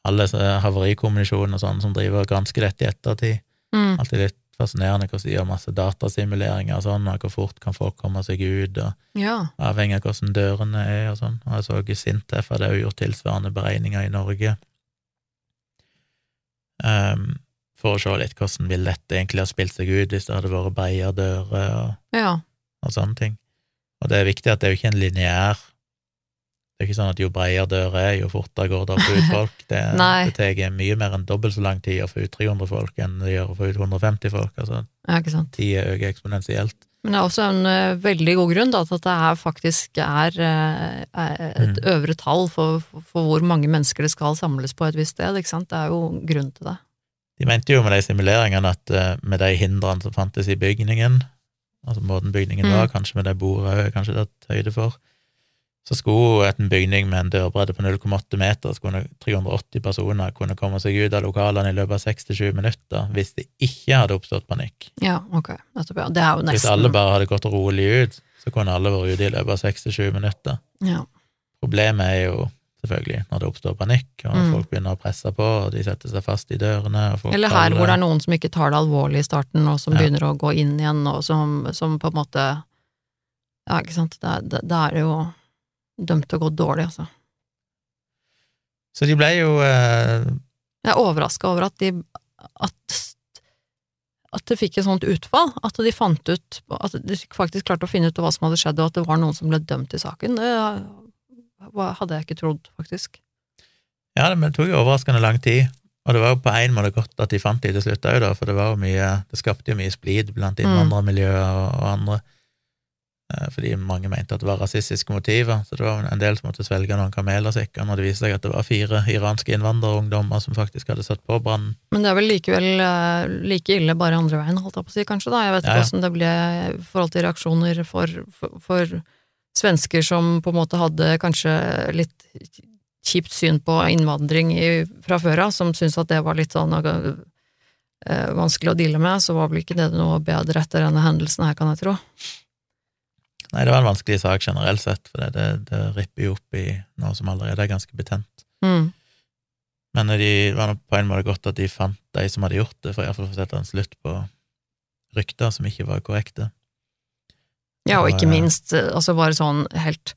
Speaker 2: alle disse havarikommisjonene og sånn som driver og gransker dette i ettertid.
Speaker 1: Mm.
Speaker 2: Alltid litt fascinerende hvordan de gjør masse datasimuleringer og sånn, og hvor fort kan folk komme seg ut, og
Speaker 1: ja.
Speaker 2: avhengig av hvordan dørene er og sånn. Og jeg så ikke Sintef hadde jo gjort tilsvarende beregninger i Norge. um, for å se litt hvordan ville dette egentlig ha spilt seg ut hvis det hadde vært bredere dører og,
Speaker 1: Ja.
Speaker 2: Og sånne ting. Og det er viktig at det er jo ikke en lineær Det er ikke sånn at jo bredere dører er, jo fortere går det å få ut folk. Det, det tar mye mer enn dobbelt så lang tid å få ut 300 folk enn det gjør å få ut 150 folk. Altså,
Speaker 1: ja, ikke sant.
Speaker 2: tida øker eksponentielt.
Speaker 1: Men det er også en uh, veldig god grunn da, til at det her faktisk er, er et
Speaker 2: Mm.
Speaker 1: øvre tall for, for hvor mange mennesker det skal samles på et visst sted. Ikke sant? Det er jo grunn til det.
Speaker 2: De mente jo med de simuleringene at uh, med de hindrene som fantes i bygningen, altså måten bygningen
Speaker 1: Mm.
Speaker 2: kanskje med det bordet òg, kanskje tatt høyde for, så skulle en bygning med en dørbredde på 0,8 meter, så kunne 380 personer kunne komme seg ut av lokalene i løpet av 6-7 minutter hvis det ikke hadde oppstått panikk.
Speaker 1: Ja, ok. Nettopp, ja. Det er jo
Speaker 2: Hvis alle bare hadde gått rolig ut, så kunne alle vært ute i løpet av 6-7 minutter.
Speaker 1: ja.
Speaker 2: Problemet er jo selvfølgelig når det oppstår panikk, og
Speaker 1: Mm.
Speaker 2: folk begynner å presse på, og de setter seg fast i dørene,
Speaker 1: Eller her hvor det er noen som ikke tar det alvorlig i starten, og som
Speaker 2: Ja.
Speaker 1: begynner å gå inn igjen, og som, som på en måte Ja, ikke sant. Det, det, det er jo dømt til å gå dårlig, altså.
Speaker 2: Så de ble jo eh,
Speaker 1: Jeg er overraska over at de at, at det fikk et sånt utfall. At de fant ut At de faktisk klarte å finne ut hva som hadde skjedd, og at det var noen som ble dømt i saken. Det hadde jeg ikke trodd, faktisk.
Speaker 2: Ja, men det tok jo overraskende lang tid. Og det var jo på en måte godt at de fant de til slutt òg, da, for det var jo mye Det skapte jo mye splid blant
Speaker 1: Mm.
Speaker 2: innvandrermiljøer og, og andre. Eh, Fordi mange mente at det var rasistiske motiver, så det var en del som måtte svelge noen kameler sikkert når det viste seg at det var fire iranske innvandrerungdommer som faktisk hadde satt på brannen.
Speaker 1: Men det er vel likevel eh, like ille bare andre veien, holdt jeg på å si, kanskje, da. Jeg vet ikke
Speaker 2: ja.
Speaker 1: åssen det ble i forhold til reaksjoner for, for, for svensker som på en måte hadde kanskje litt kjipt syn på innvandring i, fra før av, som syntes at det var litt sånn eh, vanskelig å deale med, så var vel ikke det noe bedre etter denne hendelsen her, kan jeg tro.
Speaker 2: Nei, det var en vanskelig sak generelt sett, for det, det, det ripper jo opp i noe som allerede er ganske betent.
Speaker 1: Mm.
Speaker 2: Men de var på en måte godt at de fant de som hadde gjort det, for iallfall å sette en slutt på rykter som ikke var korrekte.
Speaker 1: Ja, og ikke minst eh, altså bare sånn helt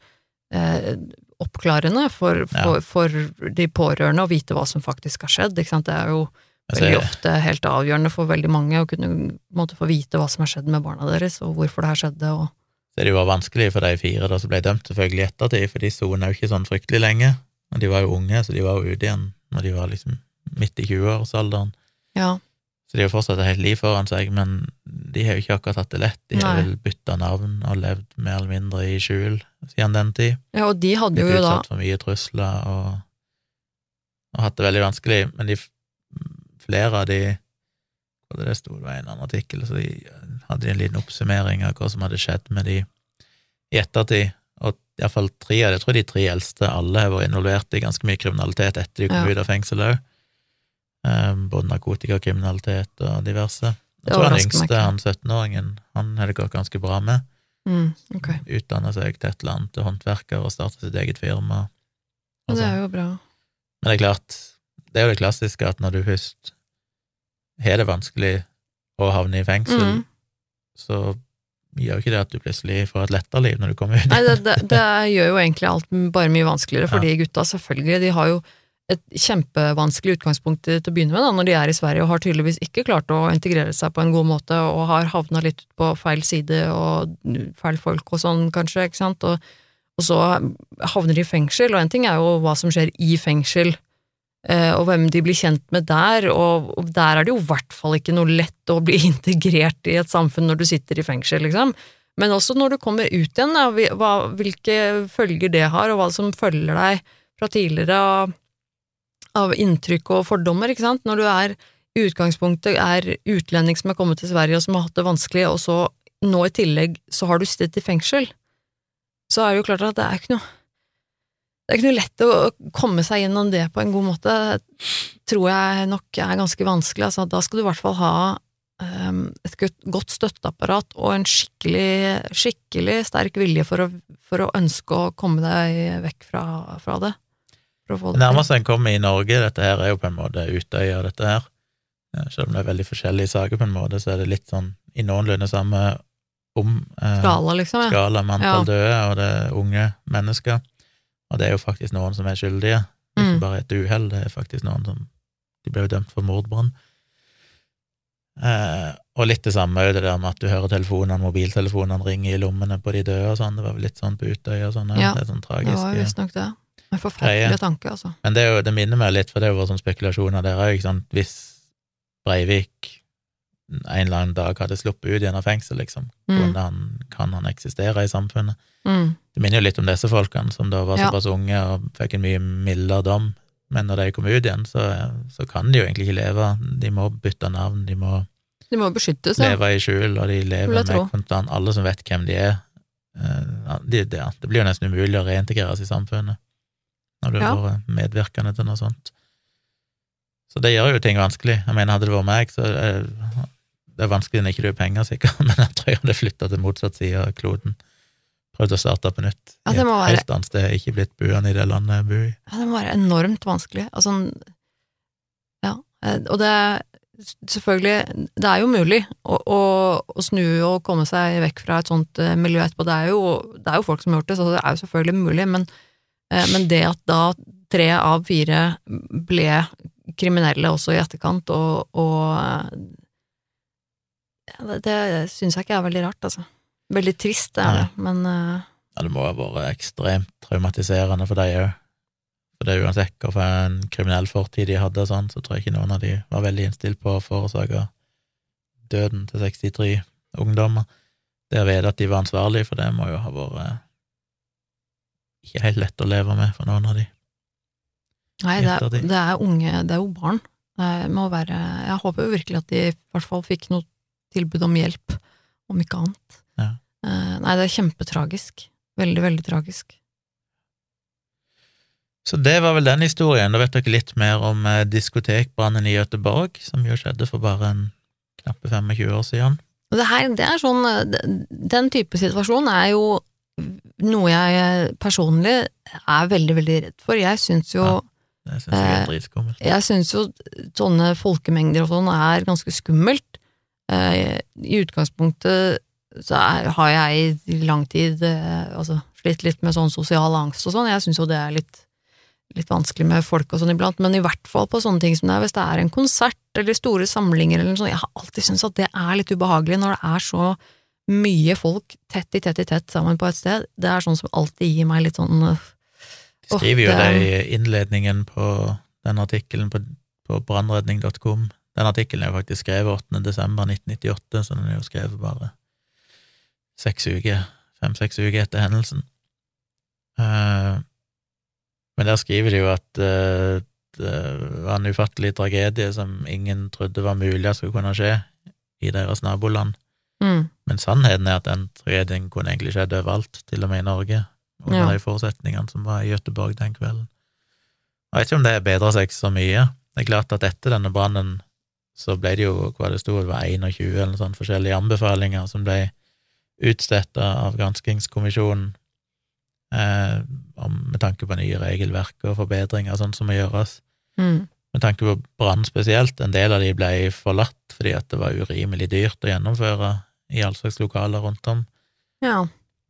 Speaker 1: eh, oppklarende for, for, for de pårørende å vite hva som faktisk har skjedd, ikke sant. Det er jo veldig ofte helt avgjørende for veldig mange å kunne måtte, få vite hva som har skjedd med barna deres, og hvorfor det her skjedde, og
Speaker 2: Så det var vanskelig for de fire da som ble dømt, selvfølgelig ettertid, for de sona jo ikke sånn fryktelig lenge. Og de var jo unge, så de var jo ute igjen når de var liksom midt i 20-årsalderen.
Speaker 1: ja.
Speaker 2: Så de har fortsatt et helt liv foran seg, men de har jo ikke akkurat hatt det lett. De har vel bytta navn og levd mer eller mindre i skjul siden den tid.
Speaker 1: ja, og de hadde
Speaker 2: Blitt
Speaker 1: jo da
Speaker 2: utsatt for mye trusler og, og hatt det veldig vanskelig. Men de, flere av de det det sto, det var en annen artikkel, så de hadde en liten oppsummering av hva som hadde skjedd med de i ettertid. Og iallfall tre av de, jeg tror de tre eldste, alle har vært involvert i ganske mye kriminalitet etter de kom
Speaker 1: Ja.
Speaker 2: ut av fengsel òg. Både narkotikakriminalitet og diverse. Jeg tror han yngste, han 17-åringen, han har det gått ganske bra med.
Speaker 1: mm, okay.
Speaker 2: Utdanna seg til et eller annet håndverker og starta sitt eget firma. og
Speaker 1: det
Speaker 2: sånn.
Speaker 1: er jo bra.
Speaker 2: Men det er klart, det er jo det klassiske at når du først har det vanskelig å havne i fengsel,
Speaker 1: Mm.
Speaker 2: så gjør ikke det at du plutselig får et lettere liv når du kommer ut.
Speaker 1: Nei, det, det, det gjør jo egentlig alt bare mye vanskeligere for
Speaker 2: Ja.
Speaker 1: de gutta, selvfølgelig. De har jo et kjempevanskelig utgangspunkt til å begynne med da, når de er i Sverige, og har tydeligvis ikke klart å integrere seg på en god måte, og har havna litt på feil side og feil folk og sånn, kanskje, ikke sant, og, og så havner de i fengsel, og en ting er jo hva som skjer i fengsel, eh, og hvem de blir kjent med der, og, og der er det jo i hvert fall ikke noe lett å bli integrert i et samfunn når du sitter i fengsel, liksom. Men også når du kommer ut igjen, da, hvilke følger det har, og hva som følger deg fra tidligere av, av inntrykk og fordommer, ikke sant. Når du er i utgangspunktet er utlending som er kommet til Sverige og som har hatt det vanskelig, og så nå i tillegg så har du sittet i fengsel, så er det jo klart at det er ikke noe det er ikke noe lett å komme seg gjennom det på en god måte, tror jeg nok er ganske vanskelig. Altså, da skal du i hvert fall ha um, et godt- støtteapparat og en skikkelig, skikkelig sterk vilje for å, for å ønske å komme deg vekk fra, fra det.
Speaker 2: Det nærmeste en kommer i Norge, dette her er jo på en måte Utøya, dette her. Ja, Selv om det er veldig forskjellige saker, på en måte, så er det litt sånn i noenlunde samme om eh,
Speaker 1: Skala, liksom. Ja.
Speaker 2: skala med antall
Speaker 1: Ja.
Speaker 2: døde, og det er unge mennesker. Og det er jo faktisk noen som er skyldige. Er
Speaker 1: Mm.
Speaker 2: ikke bare et uhell, det er faktisk noen som De ble jo dømt for mordbrann. Eh, og litt det samme det der med at du hører telefonene, mobiltelefonene ringe i lommene på de døde og sånn. Det var vel litt sånn på Utøya og sånn. ja.
Speaker 1: Ja,
Speaker 2: Det er sånn tragisk.
Speaker 1: Det var visstnok det. En forferdelige
Speaker 2: Greie.
Speaker 1: tanke, altså.
Speaker 2: Men det, jo, det minner meg litt, for det er jo vært sånn spekulasjoner der òg, sant. Hvis Breivik en eller annen dag hadde sluppet ut igjen av fengsel, liksom,
Speaker 1: Mm.
Speaker 2: han, kan han eksistere i samfunnet?
Speaker 1: Mm.
Speaker 2: Det minner jo litt om disse folkene, som da var
Speaker 1: Ja.
Speaker 2: såpass unge og fikk en mye mildere dom, men når de kom ut igjen, så, så kan de jo egentlig ikke leve. De må bytte navn, de må
Speaker 1: De må beskyttes, ja.
Speaker 2: leve i skjul, og de lever med kontant Alle som vet hvem de er. eh, de, det, det blir jo nesten umulig å reintegreres i samfunnet når du
Speaker 1: Ja.
Speaker 2: vært medvirkende til noe sånt. Så det gjør jo ting vanskelig. Jeg mener, hadde det vært meg, så er det er vanskelig når ikke du har penger, sikkert, men jeg tror jeg hadde flytta til motsatt side av kloden. Prøvd å starte på nytt.
Speaker 1: Ja, det
Speaker 2: et
Speaker 1: må være-
Speaker 2: helt annet sted, ikke blitt buende i det landet jeg bor i.
Speaker 1: Ja, det må være enormt vanskelig. Altså, ja, eh, og det er selvfølgelig Det er jo mulig å, å, å snu og komme seg vekk fra et sånt eh, miljø etterpå. Det er jo, det er jo folk som har gjort det, så det er jo selvfølgelig mulig, men, eh, men det at da tre av fire ble kriminelle også i etterkant, og, og eh, det, det syns jeg ikke er veldig rart, altså. Veldig trist, det er det, men eh,
Speaker 2: Ja, det må ha vært ekstremt traumatiserende for deg òg. For det er uansett hva for en kriminell fortid de hadde, sånn, så tror jeg ikke noen av de var veldig innstilt på å forårsake døden til 63 ungdommer. Det å vite at de var ansvarlige for det, må jo ha vært eh, ikke helt lett å leve med for noen av de.
Speaker 1: Nei, det er, det er unge, det er jo barn. Det må være, jeg håper jo virkelig at de i hvert fall fikk noe tilbud om hjelp, om ikke annet.
Speaker 2: Ja.
Speaker 1: Eh, Nei, det er kjempetragisk. Veldig, veldig tragisk.
Speaker 2: Så det var vel den historien. Da vet dere litt mer om eh, diskotekbrannen i Göteborg, som jo skjedde for bare en knappe 25 år siden.
Speaker 1: Det her, det er sånn, eh, den type situasjon er jo noe jeg eh, personlig er veldig, veldig redd for. Jeg syns jo,
Speaker 2: Ja. synes jeg er
Speaker 1: Eh,
Speaker 2: dritskummelt.
Speaker 1: jeg syns jo sånne folkemengder og sånn er ganske skummelt. Eh, I utgangspunktet så er, har jeg i lang tid altså, slitt litt med sånn sosial angst og sånn. Jeg syns jo det er litt, litt vanskelig med folk og sånn iblant, men i hvert fall på sånne ting som det er hvis det er en konsert eller store samlinger eller noe sånt. Jeg har alltid syntes at det er litt ubehagelig når det er så mye folk tett i tett i tett sammen på et sted. Det er sånn som alltid gir meg litt sånn øh,
Speaker 2: De skriver jo det i innledningen på den artikkelen på, på brannredning.com. Den artikkelen er jo faktisk skrevet 8. desember 1998, så den er jo skrevet bare seks uker, fem-seks uker etter hendelsen. Uh, men der skriver de jo at uh, det var en ufattelig tragedie som ingen trodde var mulig at skulle kunne skje i deres naboland.
Speaker 1: mm,
Speaker 2: Men sannheten er at den tragedien kunne egentlig skjedd overalt, til og med i Norge, under
Speaker 1: Ja.
Speaker 2: de forutsetningene som var i Gøteborg den kvelden. Jeg vet ikke om det bedra seg så mye. Det er klart at etter denne brannen så ble det jo, hva det sto, det var 21 eller noe sånt forskjellige anbefalinger som ble utstedt av granskingskommisjonen eh, med tanke på nye regelverk og forbedringer sånn som må gjøres.
Speaker 1: mm,
Speaker 2: Med tanke på brann spesielt, en del av de ble forlatt fordi at det var urimelig dyrt å gjennomføre i all slags lokaler rundt om.
Speaker 1: Ja.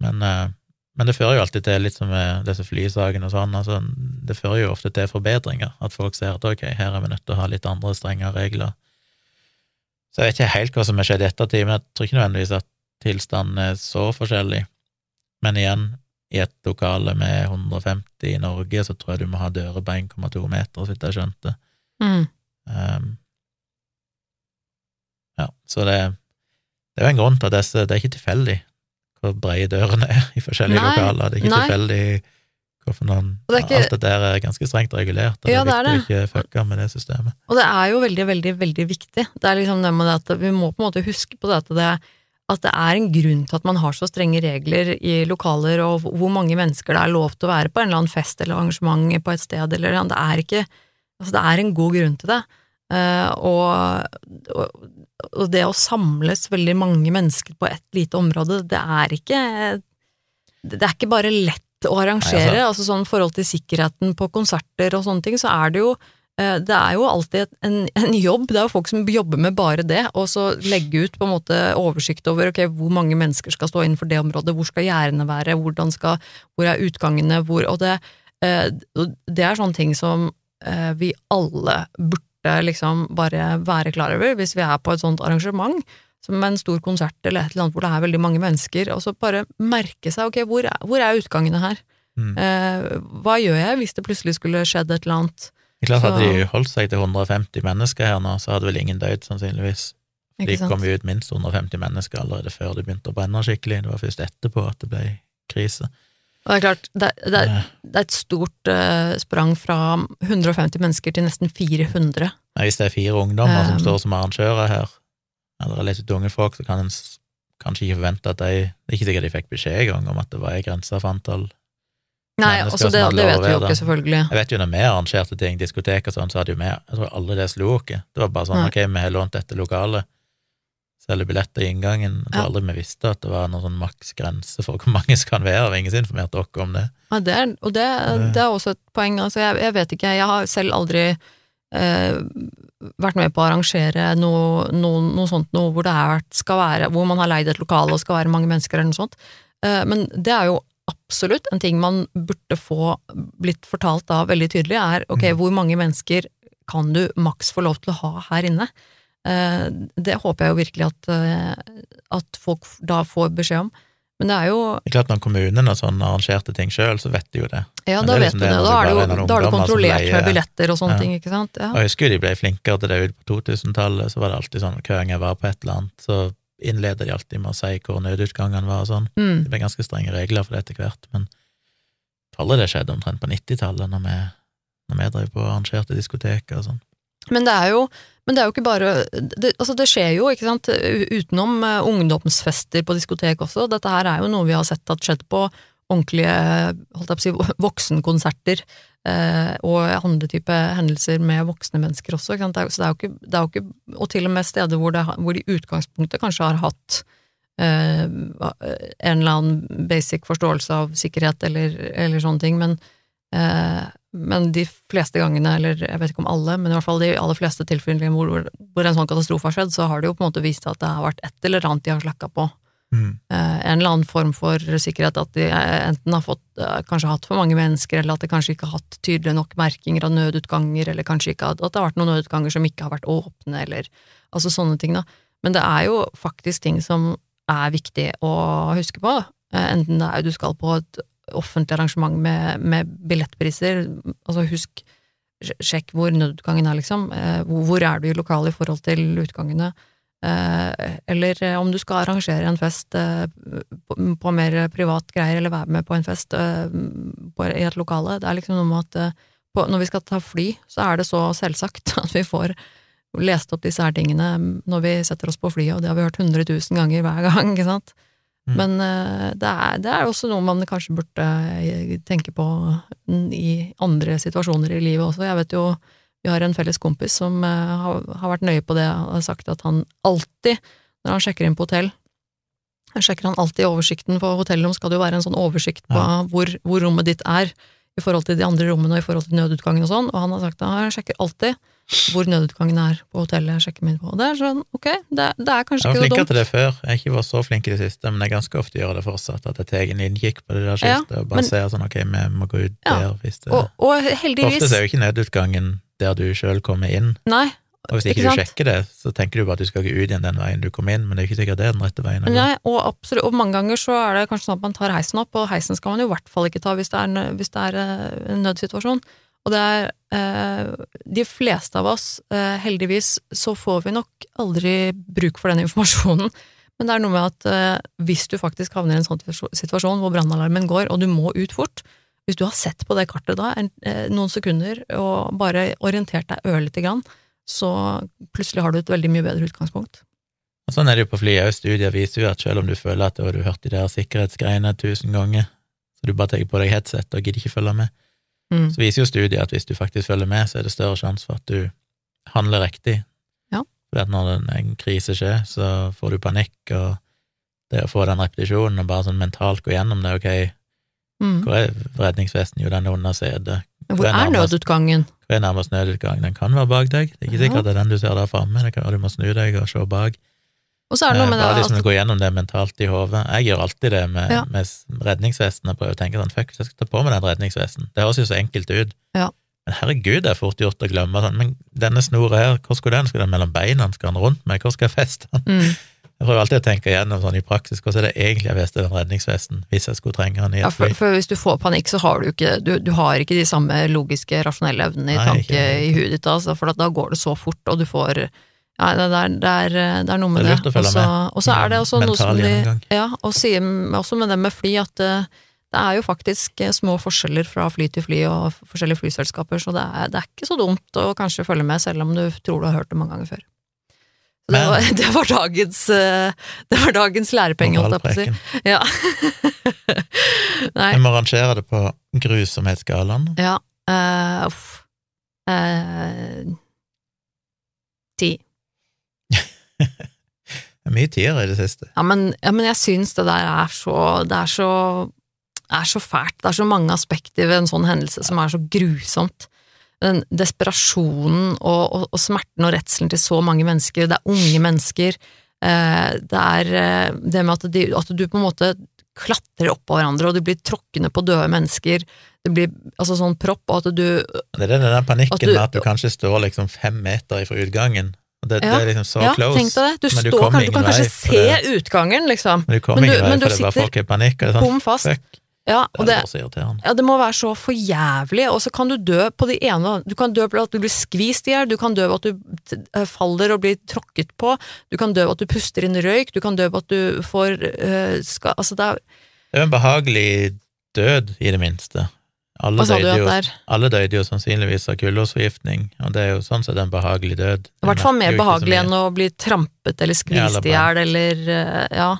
Speaker 2: Men, eh, men det fører jo alltid til, litt som med disse flysakene og sånn, altså, det fører jo ofte til forbedringer. At folk ser at ok, her er vi nødt til å ha litt andre strengere regler. Så jeg vet ikke helt hva som har skjedd i ettertid, men jeg tror ikke nødvendigvis at tilstanden er så forskjellig. Men igjen, i et lokale med 150 i Norge, så tror jeg du må ha dører på 1,2 meter, så vidt jeg skjønte.
Speaker 1: Mm.
Speaker 2: Um, ja, så det, det er jo en grunn til at disse Det er ikke tilfeldig hvor brede dørene er i forskjellige
Speaker 1: Nei,
Speaker 2: lokaler. Det er ikke
Speaker 1: nei.
Speaker 2: tilfeldig hvorfor noen
Speaker 1: det ikke-
Speaker 2: Alt det der er ganske strengt regulert, og
Speaker 1: Ja,
Speaker 2: det er
Speaker 1: er
Speaker 2: viktig å ikke fucke med det systemet.
Speaker 1: Og det er jo veldig, veldig, veldig viktig. Det er liksom det med det at vi må på en måte huske på det at det, at det er en grunn til at man har så strenge regler i lokaler, og hvor mange mennesker det er lov til å være på en eller annen fest eller arrangement på et sted, eller Det er ikke Altså, det er en god grunn til det. Uh, og, og, og det å samles veldig mange mennesker på et lite område, det er ikke Det er ikke bare lett å arrangere.
Speaker 2: Nei,
Speaker 1: altså sånn forhold til sikkerheten på konserter og sånne ting, så er det jo eh, det er jo alltid en, en jobb, det er jo folk som jobber med bare det, og så legge ut på en måte oversikt over ok, hvor mange mennesker skal stå innenfor det området, hvor skal gjerdene være, skal, hvor er utgangene, hvor Og det, eh, det er sånne ting som eh, vi alle burde liksom bare være klar over hvis vi er på et sånt arrangement, som en stor konsert eller et eller annet hvor det er veldig mange mennesker, og så bare merke seg ok, hvor er, hvor er utgangene her?
Speaker 2: Mm.
Speaker 1: Eh, hva gjør jeg hvis det plutselig skulle skjedd et eller annet?
Speaker 2: Det er klart Hadde de holdt seg til 150 mennesker her nå, så hadde vel ingen dødd, sannsynligvis. De kom jo ut minst 150 mennesker allerede før det begynte å brenne skikkelig. Det var først etterpå at det ble krise.
Speaker 1: Og det er klart, det, det, er, det er et stort uh, sprang fra 150 mennesker til nesten 400.
Speaker 2: Ja, Hvis det er fire ungdommer som
Speaker 1: Um,
Speaker 2: står som arrangører her, eller litt unge folk, så kan en kanskje ikke forvente at de Det er ikke sikkert de fikk beskjed engang om at det var ei grense for antall.
Speaker 1: Nei, altså det, det vet vi jo ikke, selvfølgelig.
Speaker 2: Jeg vet jo når vi arrangerte ting, diskotek og sånn, så hadde jo vi Jeg tror aldri det slo oss. Det var bare sånn
Speaker 1: Nei.
Speaker 2: ok, vi har lånt dette lokalet, selger billetter i inngangen. Tror
Speaker 1: Ja.
Speaker 2: aldri vi visste at det var noen sånn maksgrense for hvor mange som kan være, og ingen som informerte oss om det.
Speaker 1: Ja, det er, og det, det er også et poeng. Altså, jeg, jeg vet ikke, jeg har selv aldri eh, vært med på å arrangere noe, noe, noe sånt noe hvor det er, være, hvor man har leid et lokale og skal være mange mennesker eller noe sånt. Eh, men det er jo absolutt en ting man burde få blitt fortalt da veldig tydelig, er ok,
Speaker 2: Mm.
Speaker 1: hvor mange mennesker kan du maks få lov til å ha her inne? Eh, det håper jeg jo virkelig at, eh, at folk da får beskjed om. Men det er jo
Speaker 2: Det er klart Når kommunen og sånn arrangerte ting sjøl, så vet de jo det.
Speaker 1: Ja, da
Speaker 2: det
Speaker 1: vet
Speaker 2: liksom
Speaker 1: du
Speaker 2: det
Speaker 1: det. Da
Speaker 2: det er
Speaker 1: jo- da
Speaker 2: er det
Speaker 1: kontrollert med billetter og sånne ting, ikke sant? Ja.
Speaker 2: Og jeg husker de ble flinkere til det ut på 2000-tallet, så var det alltid sånn hver gang jeg var på et eller annet, så innleder de alltid med å si hvor nødutgangene var og sånn.
Speaker 1: Mm.
Speaker 2: Det ble ganske strenge regler for det etter hvert, men tallet det skjedde omtrent på 90-tallet, når vi, når vi drev på og arrangerte diskoteker og sånn.
Speaker 1: Men det er jo men det er jo ikke bare det, Altså, det skjer jo, ikke sant, utenom eh, ungdomsfester på diskotek også. Dette her er jo noe vi har sett at skjedd på ordentlige holdt jeg på å si, voksenkonserter eh, og andre typer hendelser med voksne mennesker også. Ikke sant? Det er, så det er, jo ikke, det er jo ikke Og til og med steder hvor, det, hvor de i utgangspunktet kanskje har hatt eh, en eller annen basic forståelse av sikkerhet eller, eller sånne ting, men eh, men de fleste gangene, eller jeg vet ikke om alle, men i hvert fall de aller fleste tilfellene hvor, hvor en sånn katastrofe har skjedd, så har det jo på en måte vist at det har vært et eller annet de har slakka på.
Speaker 2: Mm.
Speaker 1: Eh, en eller annen form for sikkerhet, at de eh, enten har fått, eh, kanskje hatt for mange mennesker, eller at de kanskje ikke har hatt tydelige nok merkinger av nødutganger, eller kanskje ikke at det har vært noen nødutganger som ikke har vært åpne, eller altså sånne ting, da. Men det er jo faktisk ting som er viktig å huske på, enten det er du skal på et offentlig arrangement med, med billettpriser, altså husk, sjekk hvor nødutgangen er, liksom. Eh, hvor, er du i lokalet i forhold til utgangene? Eh, eller eh, om du skal arrangere en fest på, mer privat greier, eller være med på en fest i et lokale. Det er liksom noe med at når vi skal ta fly, så er det så selvsagt at vi får lest opp disse her tingene når vi setter oss på flyet, og det har vi hørt 100 000 ganger hver gang, ikke sant?
Speaker 2: Mm.
Speaker 1: Men eh, det, er, det er også noe man kanskje burde eh, tenke på i andre situasjoner i livet også. Jeg vet jo vi har en felles kompis som eh, har, har vært nøye på det og har sagt at han alltid, når han sjekker inn på hotell, sjekker han alltid oversikten på hotellrom, skal det jo være en sånn oversikt på hvor, hvor rommet ditt er i forhold til de andre rommene og i forhold til nødutgangen og sånn, og han har sagt at han sjekker alltid hvor nødutgangen er på hotellet. jeg sjekker min på. Og det er sånn, ok, det, det er kanskje
Speaker 2: Jeg var
Speaker 1: ikke så
Speaker 2: flinkere
Speaker 1: dumt.
Speaker 2: til det før. Jeg har ikke vært så flink i det siste, men jeg ganske ofte gjør det fortsatt. At jeg tar en innkikk på det der
Speaker 1: Ja,
Speaker 2: og bare
Speaker 1: men-
Speaker 2: ser sånn ok, vi må gå ut
Speaker 1: Ja,
Speaker 2: der hvis det
Speaker 1: Og, og heldigvis
Speaker 2: Ofte er jo ikke nødutgangen der du sjøl kommer inn,
Speaker 1: Nei,
Speaker 2: og hvis ikke,
Speaker 1: Ikke
Speaker 2: du sjekker det, så tenker du bare at du skal gå ut igjen den veien du kom inn, men det er jo ikke sikkert det er den rette veien.
Speaker 1: Nei, og, absolutt, og mange ganger så er det kanskje sånn at man tar heisen opp, og heisen skal man jo i hvert fall ikke ta hvis det er, hvis det er eh, en nødsituasjon. Og det er eh, De fleste av oss, eh, heldigvis, så får vi nok aldri bruk for den informasjonen. Men det er noe med at eh, hvis du faktisk havner i en sånn situasjon hvor brannalarmen går, og du må ut fort, hvis du har sett på det kartet da en, eh, noen sekunder og bare orientert deg ørlite grann, så plutselig har du et veldig mye bedre utgangspunkt.
Speaker 2: Og sånn er det jo på flyet òg. Studier viser jo at selv om du føler at du har hørt de der sikkerhetsgreiene tusen ganger, så du bare tar på deg headset og gidder ikke følge med,
Speaker 1: Mm.
Speaker 2: så viser jo studiet at hvis du faktisk følger med, så er det større sjanse for at du handler riktig.
Speaker 1: Ja.
Speaker 2: For når en, krise skjer, så får du panikk, og det å få den repetisjonen og bare sånn mentalt gå gjennom det, ok,
Speaker 1: Mm.
Speaker 2: hvor er redningsvesten? Jo, den er under setet.
Speaker 1: Hvor
Speaker 2: er
Speaker 1: nødutgangen?
Speaker 2: Hvor er nærmest nødutgang? Den kan være bak deg. Det er ikke
Speaker 1: Ja.
Speaker 2: sikkert det er den du ser der framme, det kan være du må snu deg og se bak.
Speaker 1: Og så er det noe med
Speaker 2: Eh,
Speaker 1: det
Speaker 2: Bare liksom
Speaker 1: at
Speaker 2: gå gjennom det mentalt i hodet. Jeg gjør alltid det med,
Speaker 1: Ja.
Speaker 2: med redningsvesten. Jeg prøver å tenke sånn, fuck, jeg skal ta på meg den redningsvesten. Det høres jo så enkelt ut.
Speaker 1: Ja.
Speaker 2: Men herregud, det er fort gjort å glemme sånn. Men denne snora her, hvor skulle den? Skal den mellom beina? Skal den rundt meg? Hvor skal jeg feste den?
Speaker 1: mm,
Speaker 2: Jeg prøver alltid å tenke igjennom sånn i praksis, hvordan er det egentlig jeg festet den redningsvesten, hvis jeg skulle trenge den i
Speaker 1: ja,
Speaker 2: et
Speaker 1: for,
Speaker 2: fly?
Speaker 1: for hvis du får panikk, så har du ikke du, du har ikke de samme logiske, rasjonelle evnene i tanke i huet ditt, altså, for da går det så fort, og du får ja, det, er, det, er, det er noe med
Speaker 2: Det
Speaker 1: det. Og så- er det også noe som de. Ja, og sier også med det med fly at det, det er jo faktisk eh, små forskjeller fra fly til fly og forskjellige flyselskaper, så det er, det er ikke så dumt å kanskje følge med, selv om du tror du har hørt det mange ganger før. Det, var, det var dagens eh, Det var dagens lærepenge, holdt jeg på å si. Ja. Nei,
Speaker 2: Jeg må rangere det på grusomhetsskalaen.
Speaker 1: ja. Uh, uff. Uh, ti.
Speaker 2: Det er mye tiere i det siste.
Speaker 1: Ja, men, ja, men jeg syns det der er så Det er så, er så fælt. Det er så mange aspekter ved en sånn hendelse som er så grusomt. Den desperasjonen og, og, og smerten og redselen til så mange mennesker. Det er unge mennesker. Eh, det er eh, det med at, de, at du på en måte klatrer oppå hverandre, og du blir tråkkende på døde mennesker. Det blir altså sånn propp, og at du
Speaker 2: Det er den der panikken
Speaker 1: At du-
Speaker 2: med at du kanskje står liksom fem meter ifra utgangen. Det,
Speaker 1: Ja,
Speaker 2: det er liksom så
Speaker 1: Ja,
Speaker 2: close.
Speaker 1: Du,
Speaker 2: men du
Speaker 1: står, kan, du kan kanskje se
Speaker 2: det-
Speaker 1: utgangen, liksom.
Speaker 2: men du kommer ingen vei,
Speaker 1: men du
Speaker 2: for det er bare folk i panikk. Og det er sånn,
Speaker 1: fast.
Speaker 2: fuck,
Speaker 1: Ja,
Speaker 2: det
Speaker 1: det. Ja, det må være så for jævlig, og så kan du dø på de ene Du kan dø ved at du blir skvist i hjel, du kan dø ved at du faller og blir tråkket på, du kan dø ved at du puster inn røyk, du kan dø ved at du får eh, skal, Altså, det er
Speaker 2: Det er en behagelig død, i det minste. Alle døde, jo, alle døde jo sannsynligvis av kullosforgiftning, og det er jo sånn sett en behagelig død.
Speaker 1: I hvert fall mer behagelig enn å bli trampet eller skvist i hjel, eller eh, Ja.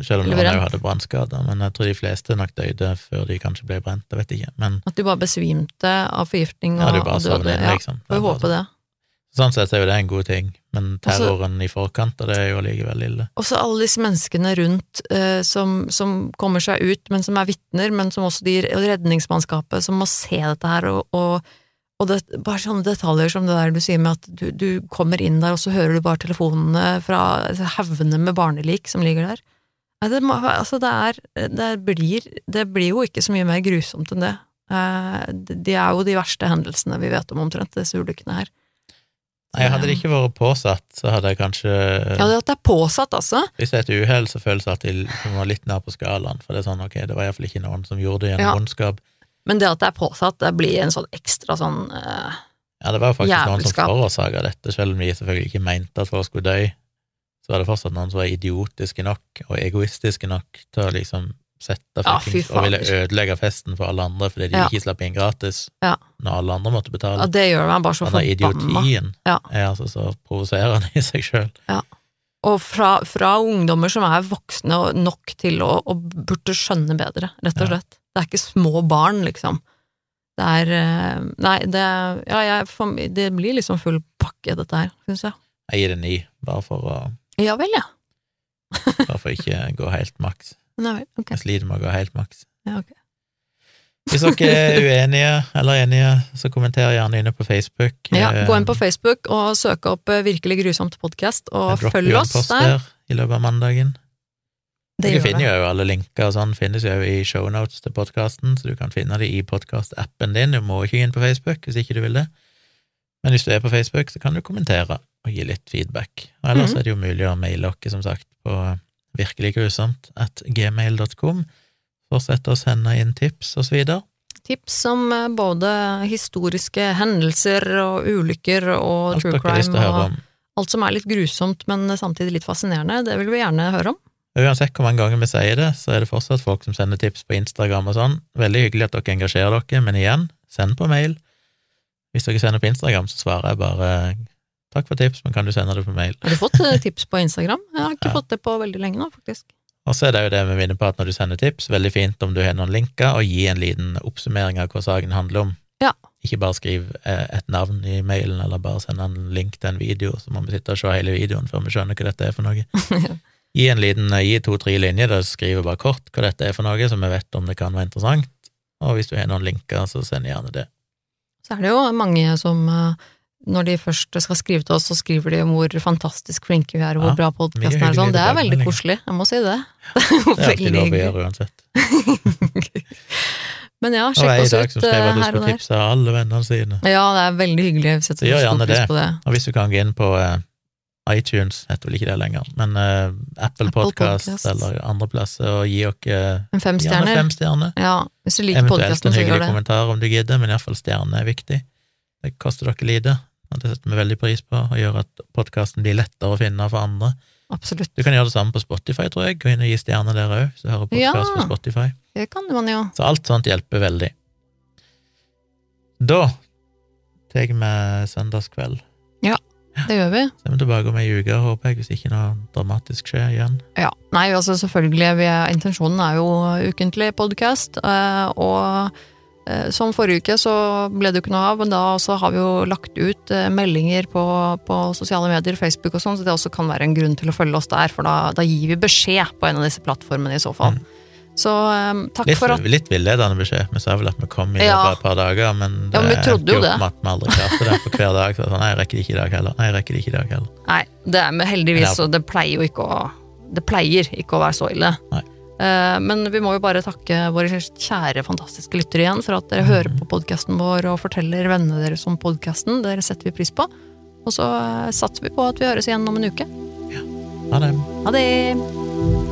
Speaker 2: Selv om noen hadde brannskader, men jeg tror de fleste nok døde før de kanskje ble brent, jeg vet ikke. Men
Speaker 1: At du bare besvimte av forgiftning
Speaker 2: ja,
Speaker 1: og,
Speaker 2: du bare
Speaker 1: og døde. Ja,
Speaker 2: liksom.
Speaker 1: Får håpe det.
Speaker 2: Sånn sett er jo det en god ting, men
Speaker 1: terroren
Speaker 2: terroren i forkant av det er jo allikevel ille.
Speaker 1: Også alle disse menneskene rundt eh, som, som kommer seg ut, men som er vitner, men som også de redningsmannskapet som må se dette her, og, og, og det, bare sånne detaljer som det der du sier med at du, du kommer inn der, og så hører du bare telefonene fra haugene med barnelik som ligger der. Nei, det, altså, det, er, det, blir, det blir jo ikke så mye mer grusomt enn det. Eh, de er jo de verste hendelsene vi vet om omtrent, disse ulykkene her.
Speaker 2: Nei, Hadde det ikke vært påsatt, så hadde jeg kanskje
Speaker 1: Ja, det at det er påsatt, altså.
Speaker 2: Hvis det er et uhell, så føles det alltid som var litt nær på skalaen, for det er sånn, ok, det var iallfall ikke noen som gjorde det gjennom
Speaker 1: Ja.
Speaker 2: ondskap.
Speaker 1: Men det at det er påsatt, det blir en sånn ekstra sånn uh,
Speaker 2: Ja, det var jo faktisk noen som
Speaker 1: Jævelskap.
Speaker 2: forårsaka dette, selv om de selvfølgelig ikke mente at folk skulle dø. Så var det fortsatt noen som var idiotiske nok og egoistiske nok til å liksom sette
Speaker 1: Ja,
Speaker 2: og ville ødelegge festen for alle andre fordi de
Speaker 1: Ja.
Speaker 2: ikke slapp inn gratis
Speaker 1: Ja.
Speaker 2: når alle andre måtte betale.
Speaker 1: Ja, det gjør meg bare så forbanna.
Speaker 2: idiotien
Speaker 1: Ja.
Speaker 2: er altså så provoserende i seg sjøl.
Speaker 1: Og fra, fra ungdommer som er voksne nok til å, og burde skjønne bedre, rett og slett. Det er ikke små barn, liksom. Det er eh, Nei, det Ja, jeg, for, det blir liksom full pakke, dette her, syns jeg.
Speaker 2: Jeg gir det ni, bare for å
Speaker 1: Ja vel, ja.
Speaker 2: bare for ikke gå helt maks.
Speaker 1: Nei vel.
Speaker 2: Jeg sliter med å gå helt maks.
Speaker 1: Ja, okay.
Speaker 2: Hvis dere er uenige eller enige, så kommenter gjerne inne på Facebook.
Speaker 1: Ja,
Speaker 2: Eh,
Speaker 1: Gå inn på Facebook og søk opp eh, Virkelig grusomt podkast, og følg oss der.
Speaker 2: i løpet av mandagen.
Speaker 1: Det gjør
Speaker 2: finner jo alle linker og sånn, finnes jo i shownotes til podkasten, så du kan finne det i podkast-appen din. Du må ikke inn på Facebook hvis ikke du vil det. Men hvis du er på Facebook, så kan du kommentere og gi litt feedback. Og ellers
Speaker 1: Mhm.
Speaker 2: er det jo mulig å maile oss, som sagt, på virkeliggrusomt at gmail.com. Fortsett å sende inn tips og så videre.
Speaker 1: Tips om eh, både historiske hendelser og ulykker og
Speaker 2: Alt
Speaker 1: true crime og alt som er litt grusomt, men samtidig litt fascinerende. Det vil vi gjerne høre om.
Speaker 2: Uansett hvor mange ganger vi sier det, så er det fortsatt folk som sender tips på Instagram og sånn. Veldig hyggelig at dere engasjerer dere, men igjen, send på mail. Hvis dere sender på Instagram, så svarer jeg bare takk for tips, men kan du sende det på mail?
Speaker 1: Har du fått eh, tips på Instagram? Jeg har ikke
Speaker 2: Ja.
Speaker 1: fått det på veldig lenge nå, faktisk.
Speaker 2: Og så er det jo det vi vinner på at når du sender tips, veldig fint om du har noen linker, og gi en liten oppsummering av hva saken handler om.
Speaker 1: Ja.
Speaker 2: Ikke bare skriv eh, et navn i mailen, eller bare send en link til en video, så må vi sitte og se hele videoen før vi skjønner hva dette er for noe. Gi en liten, eh, gi to-tre linjer, da skriver bare kort hva dette er for noe, så vi vet om det kan være interessant. Og hvis du har noen linker, så send gjerne det.
Speaker 1: Så er det jo mange som når de først skal skrive til oss, så skriver de om hvor fantastisk flinke vi er, og hvor
Speaker 2: Ja,
Speaker 1: bra podkasten er. og Sånn. Det er veldig koselig, jeg må si det.
Speaker 2: Det er alltid lov å gjøre uansett.
Speaker 1: Men ja, sjekk oss
Speaker 2: Og
Speaker 1: sjekk
Speaker 2: jeg er i
Speaker 1: oss
Speaker 2: dag som skrev
Speaker 1: eh,
Speaker 2: at du skulle
Speaker 1: der.
Speaker 2: tipse alle vennene sine.
Speaker 1: Ja, det er veldig hyggelig. Vi setter stor pris
Speaker 2: det.
Speaker 1: på det.
Speaker 2: Og hvis du kan gå inn på uh, iTunes, heter vel ikke det lenger, men uh, Apple,
Speaker 1: Apple
Speaker 2: Podcast
Speaker 1: Podcast.
Speaker 2: eller andre plasser, og gi oss
Speaker 1: uh, fem stjerner.
Speaker 2: fem stjerner.
Speaker 1: Ja, hvis du liker
Speaker 2: Eventuelt
Speaker 1: podkasten,
Speaker 2: en
Speaker 1: så gjør
Speaker 2: hyggelig kommentar om du gidder, men iallfall stjerne er viktig. Det koster dere lite, og det setter vi veldig pris på, og gjør at podkasten blir lettere å finne for andre.
Speaker 1: Absolutt.
Speaker 2: Du kan gjøre det samme på Spotify, tror jeg. Gå inn og gi stjerner der òg, hvis du hører podkast
Speaker 1: Ja.
Speaker 2: på Spotify.
Speaker 1: Det kan man jo.
Speaker 2: Så alt sånt hjelper veldig. Da tar vi søndagskveld.
Speaker 1: Ja, Det gjør vi.
Speaker 2: Så er vi tilbake om ei uke, håper jeg, hvis ikke noe dramatisk skjer igjen.
Speaker 1: Ja. Nei, altså selvfølgelig, vi er, intensjonen er jo ukentlig podkast, og eh, som forrige uke så ble det jo ikke noe av, men da også har vi jo lagt ut eh, meldinger på, på sosiale medier, Facebook og sånn, så det også kan være en grunn til å følge oss der, for da, da gir vi beskjed på en av disse plattformene i så fall. Så um, takk
Speaker 2: Litt,
Speaker 1: for at
Speaker 2: litt villedende beskjed. Vi sa vel at vi kom i løpet
Speaker 1: Ja.
Speaker 2: av et par dager, men det
Speaker 1: Ja, men vi trodde jo det.
Speaker 2: opp med at vi aldri klarte det. på hver dag så sånn Nei, jeg rekker det ikke i dag heller. Nei, jeg rekker det ikke i dag heller.
Speaker 1: Nei, det er med heldigvis, så det pleier jo ikke å Det pleier ikke å være så ille.
Speaker 2: Nei.
Speaker 1: Eh, Men vi må jo bare takke våre kjære, fantastiske lyttere igjen for at dere hører på podkasten vår og forteller vennene deres om podkasten. Dere setter vi pris på. Og så eh, satser vi på at vi høres igjen om en uke. Ja.
Speaker 2: Ha det.
Speaker 1: Ha det!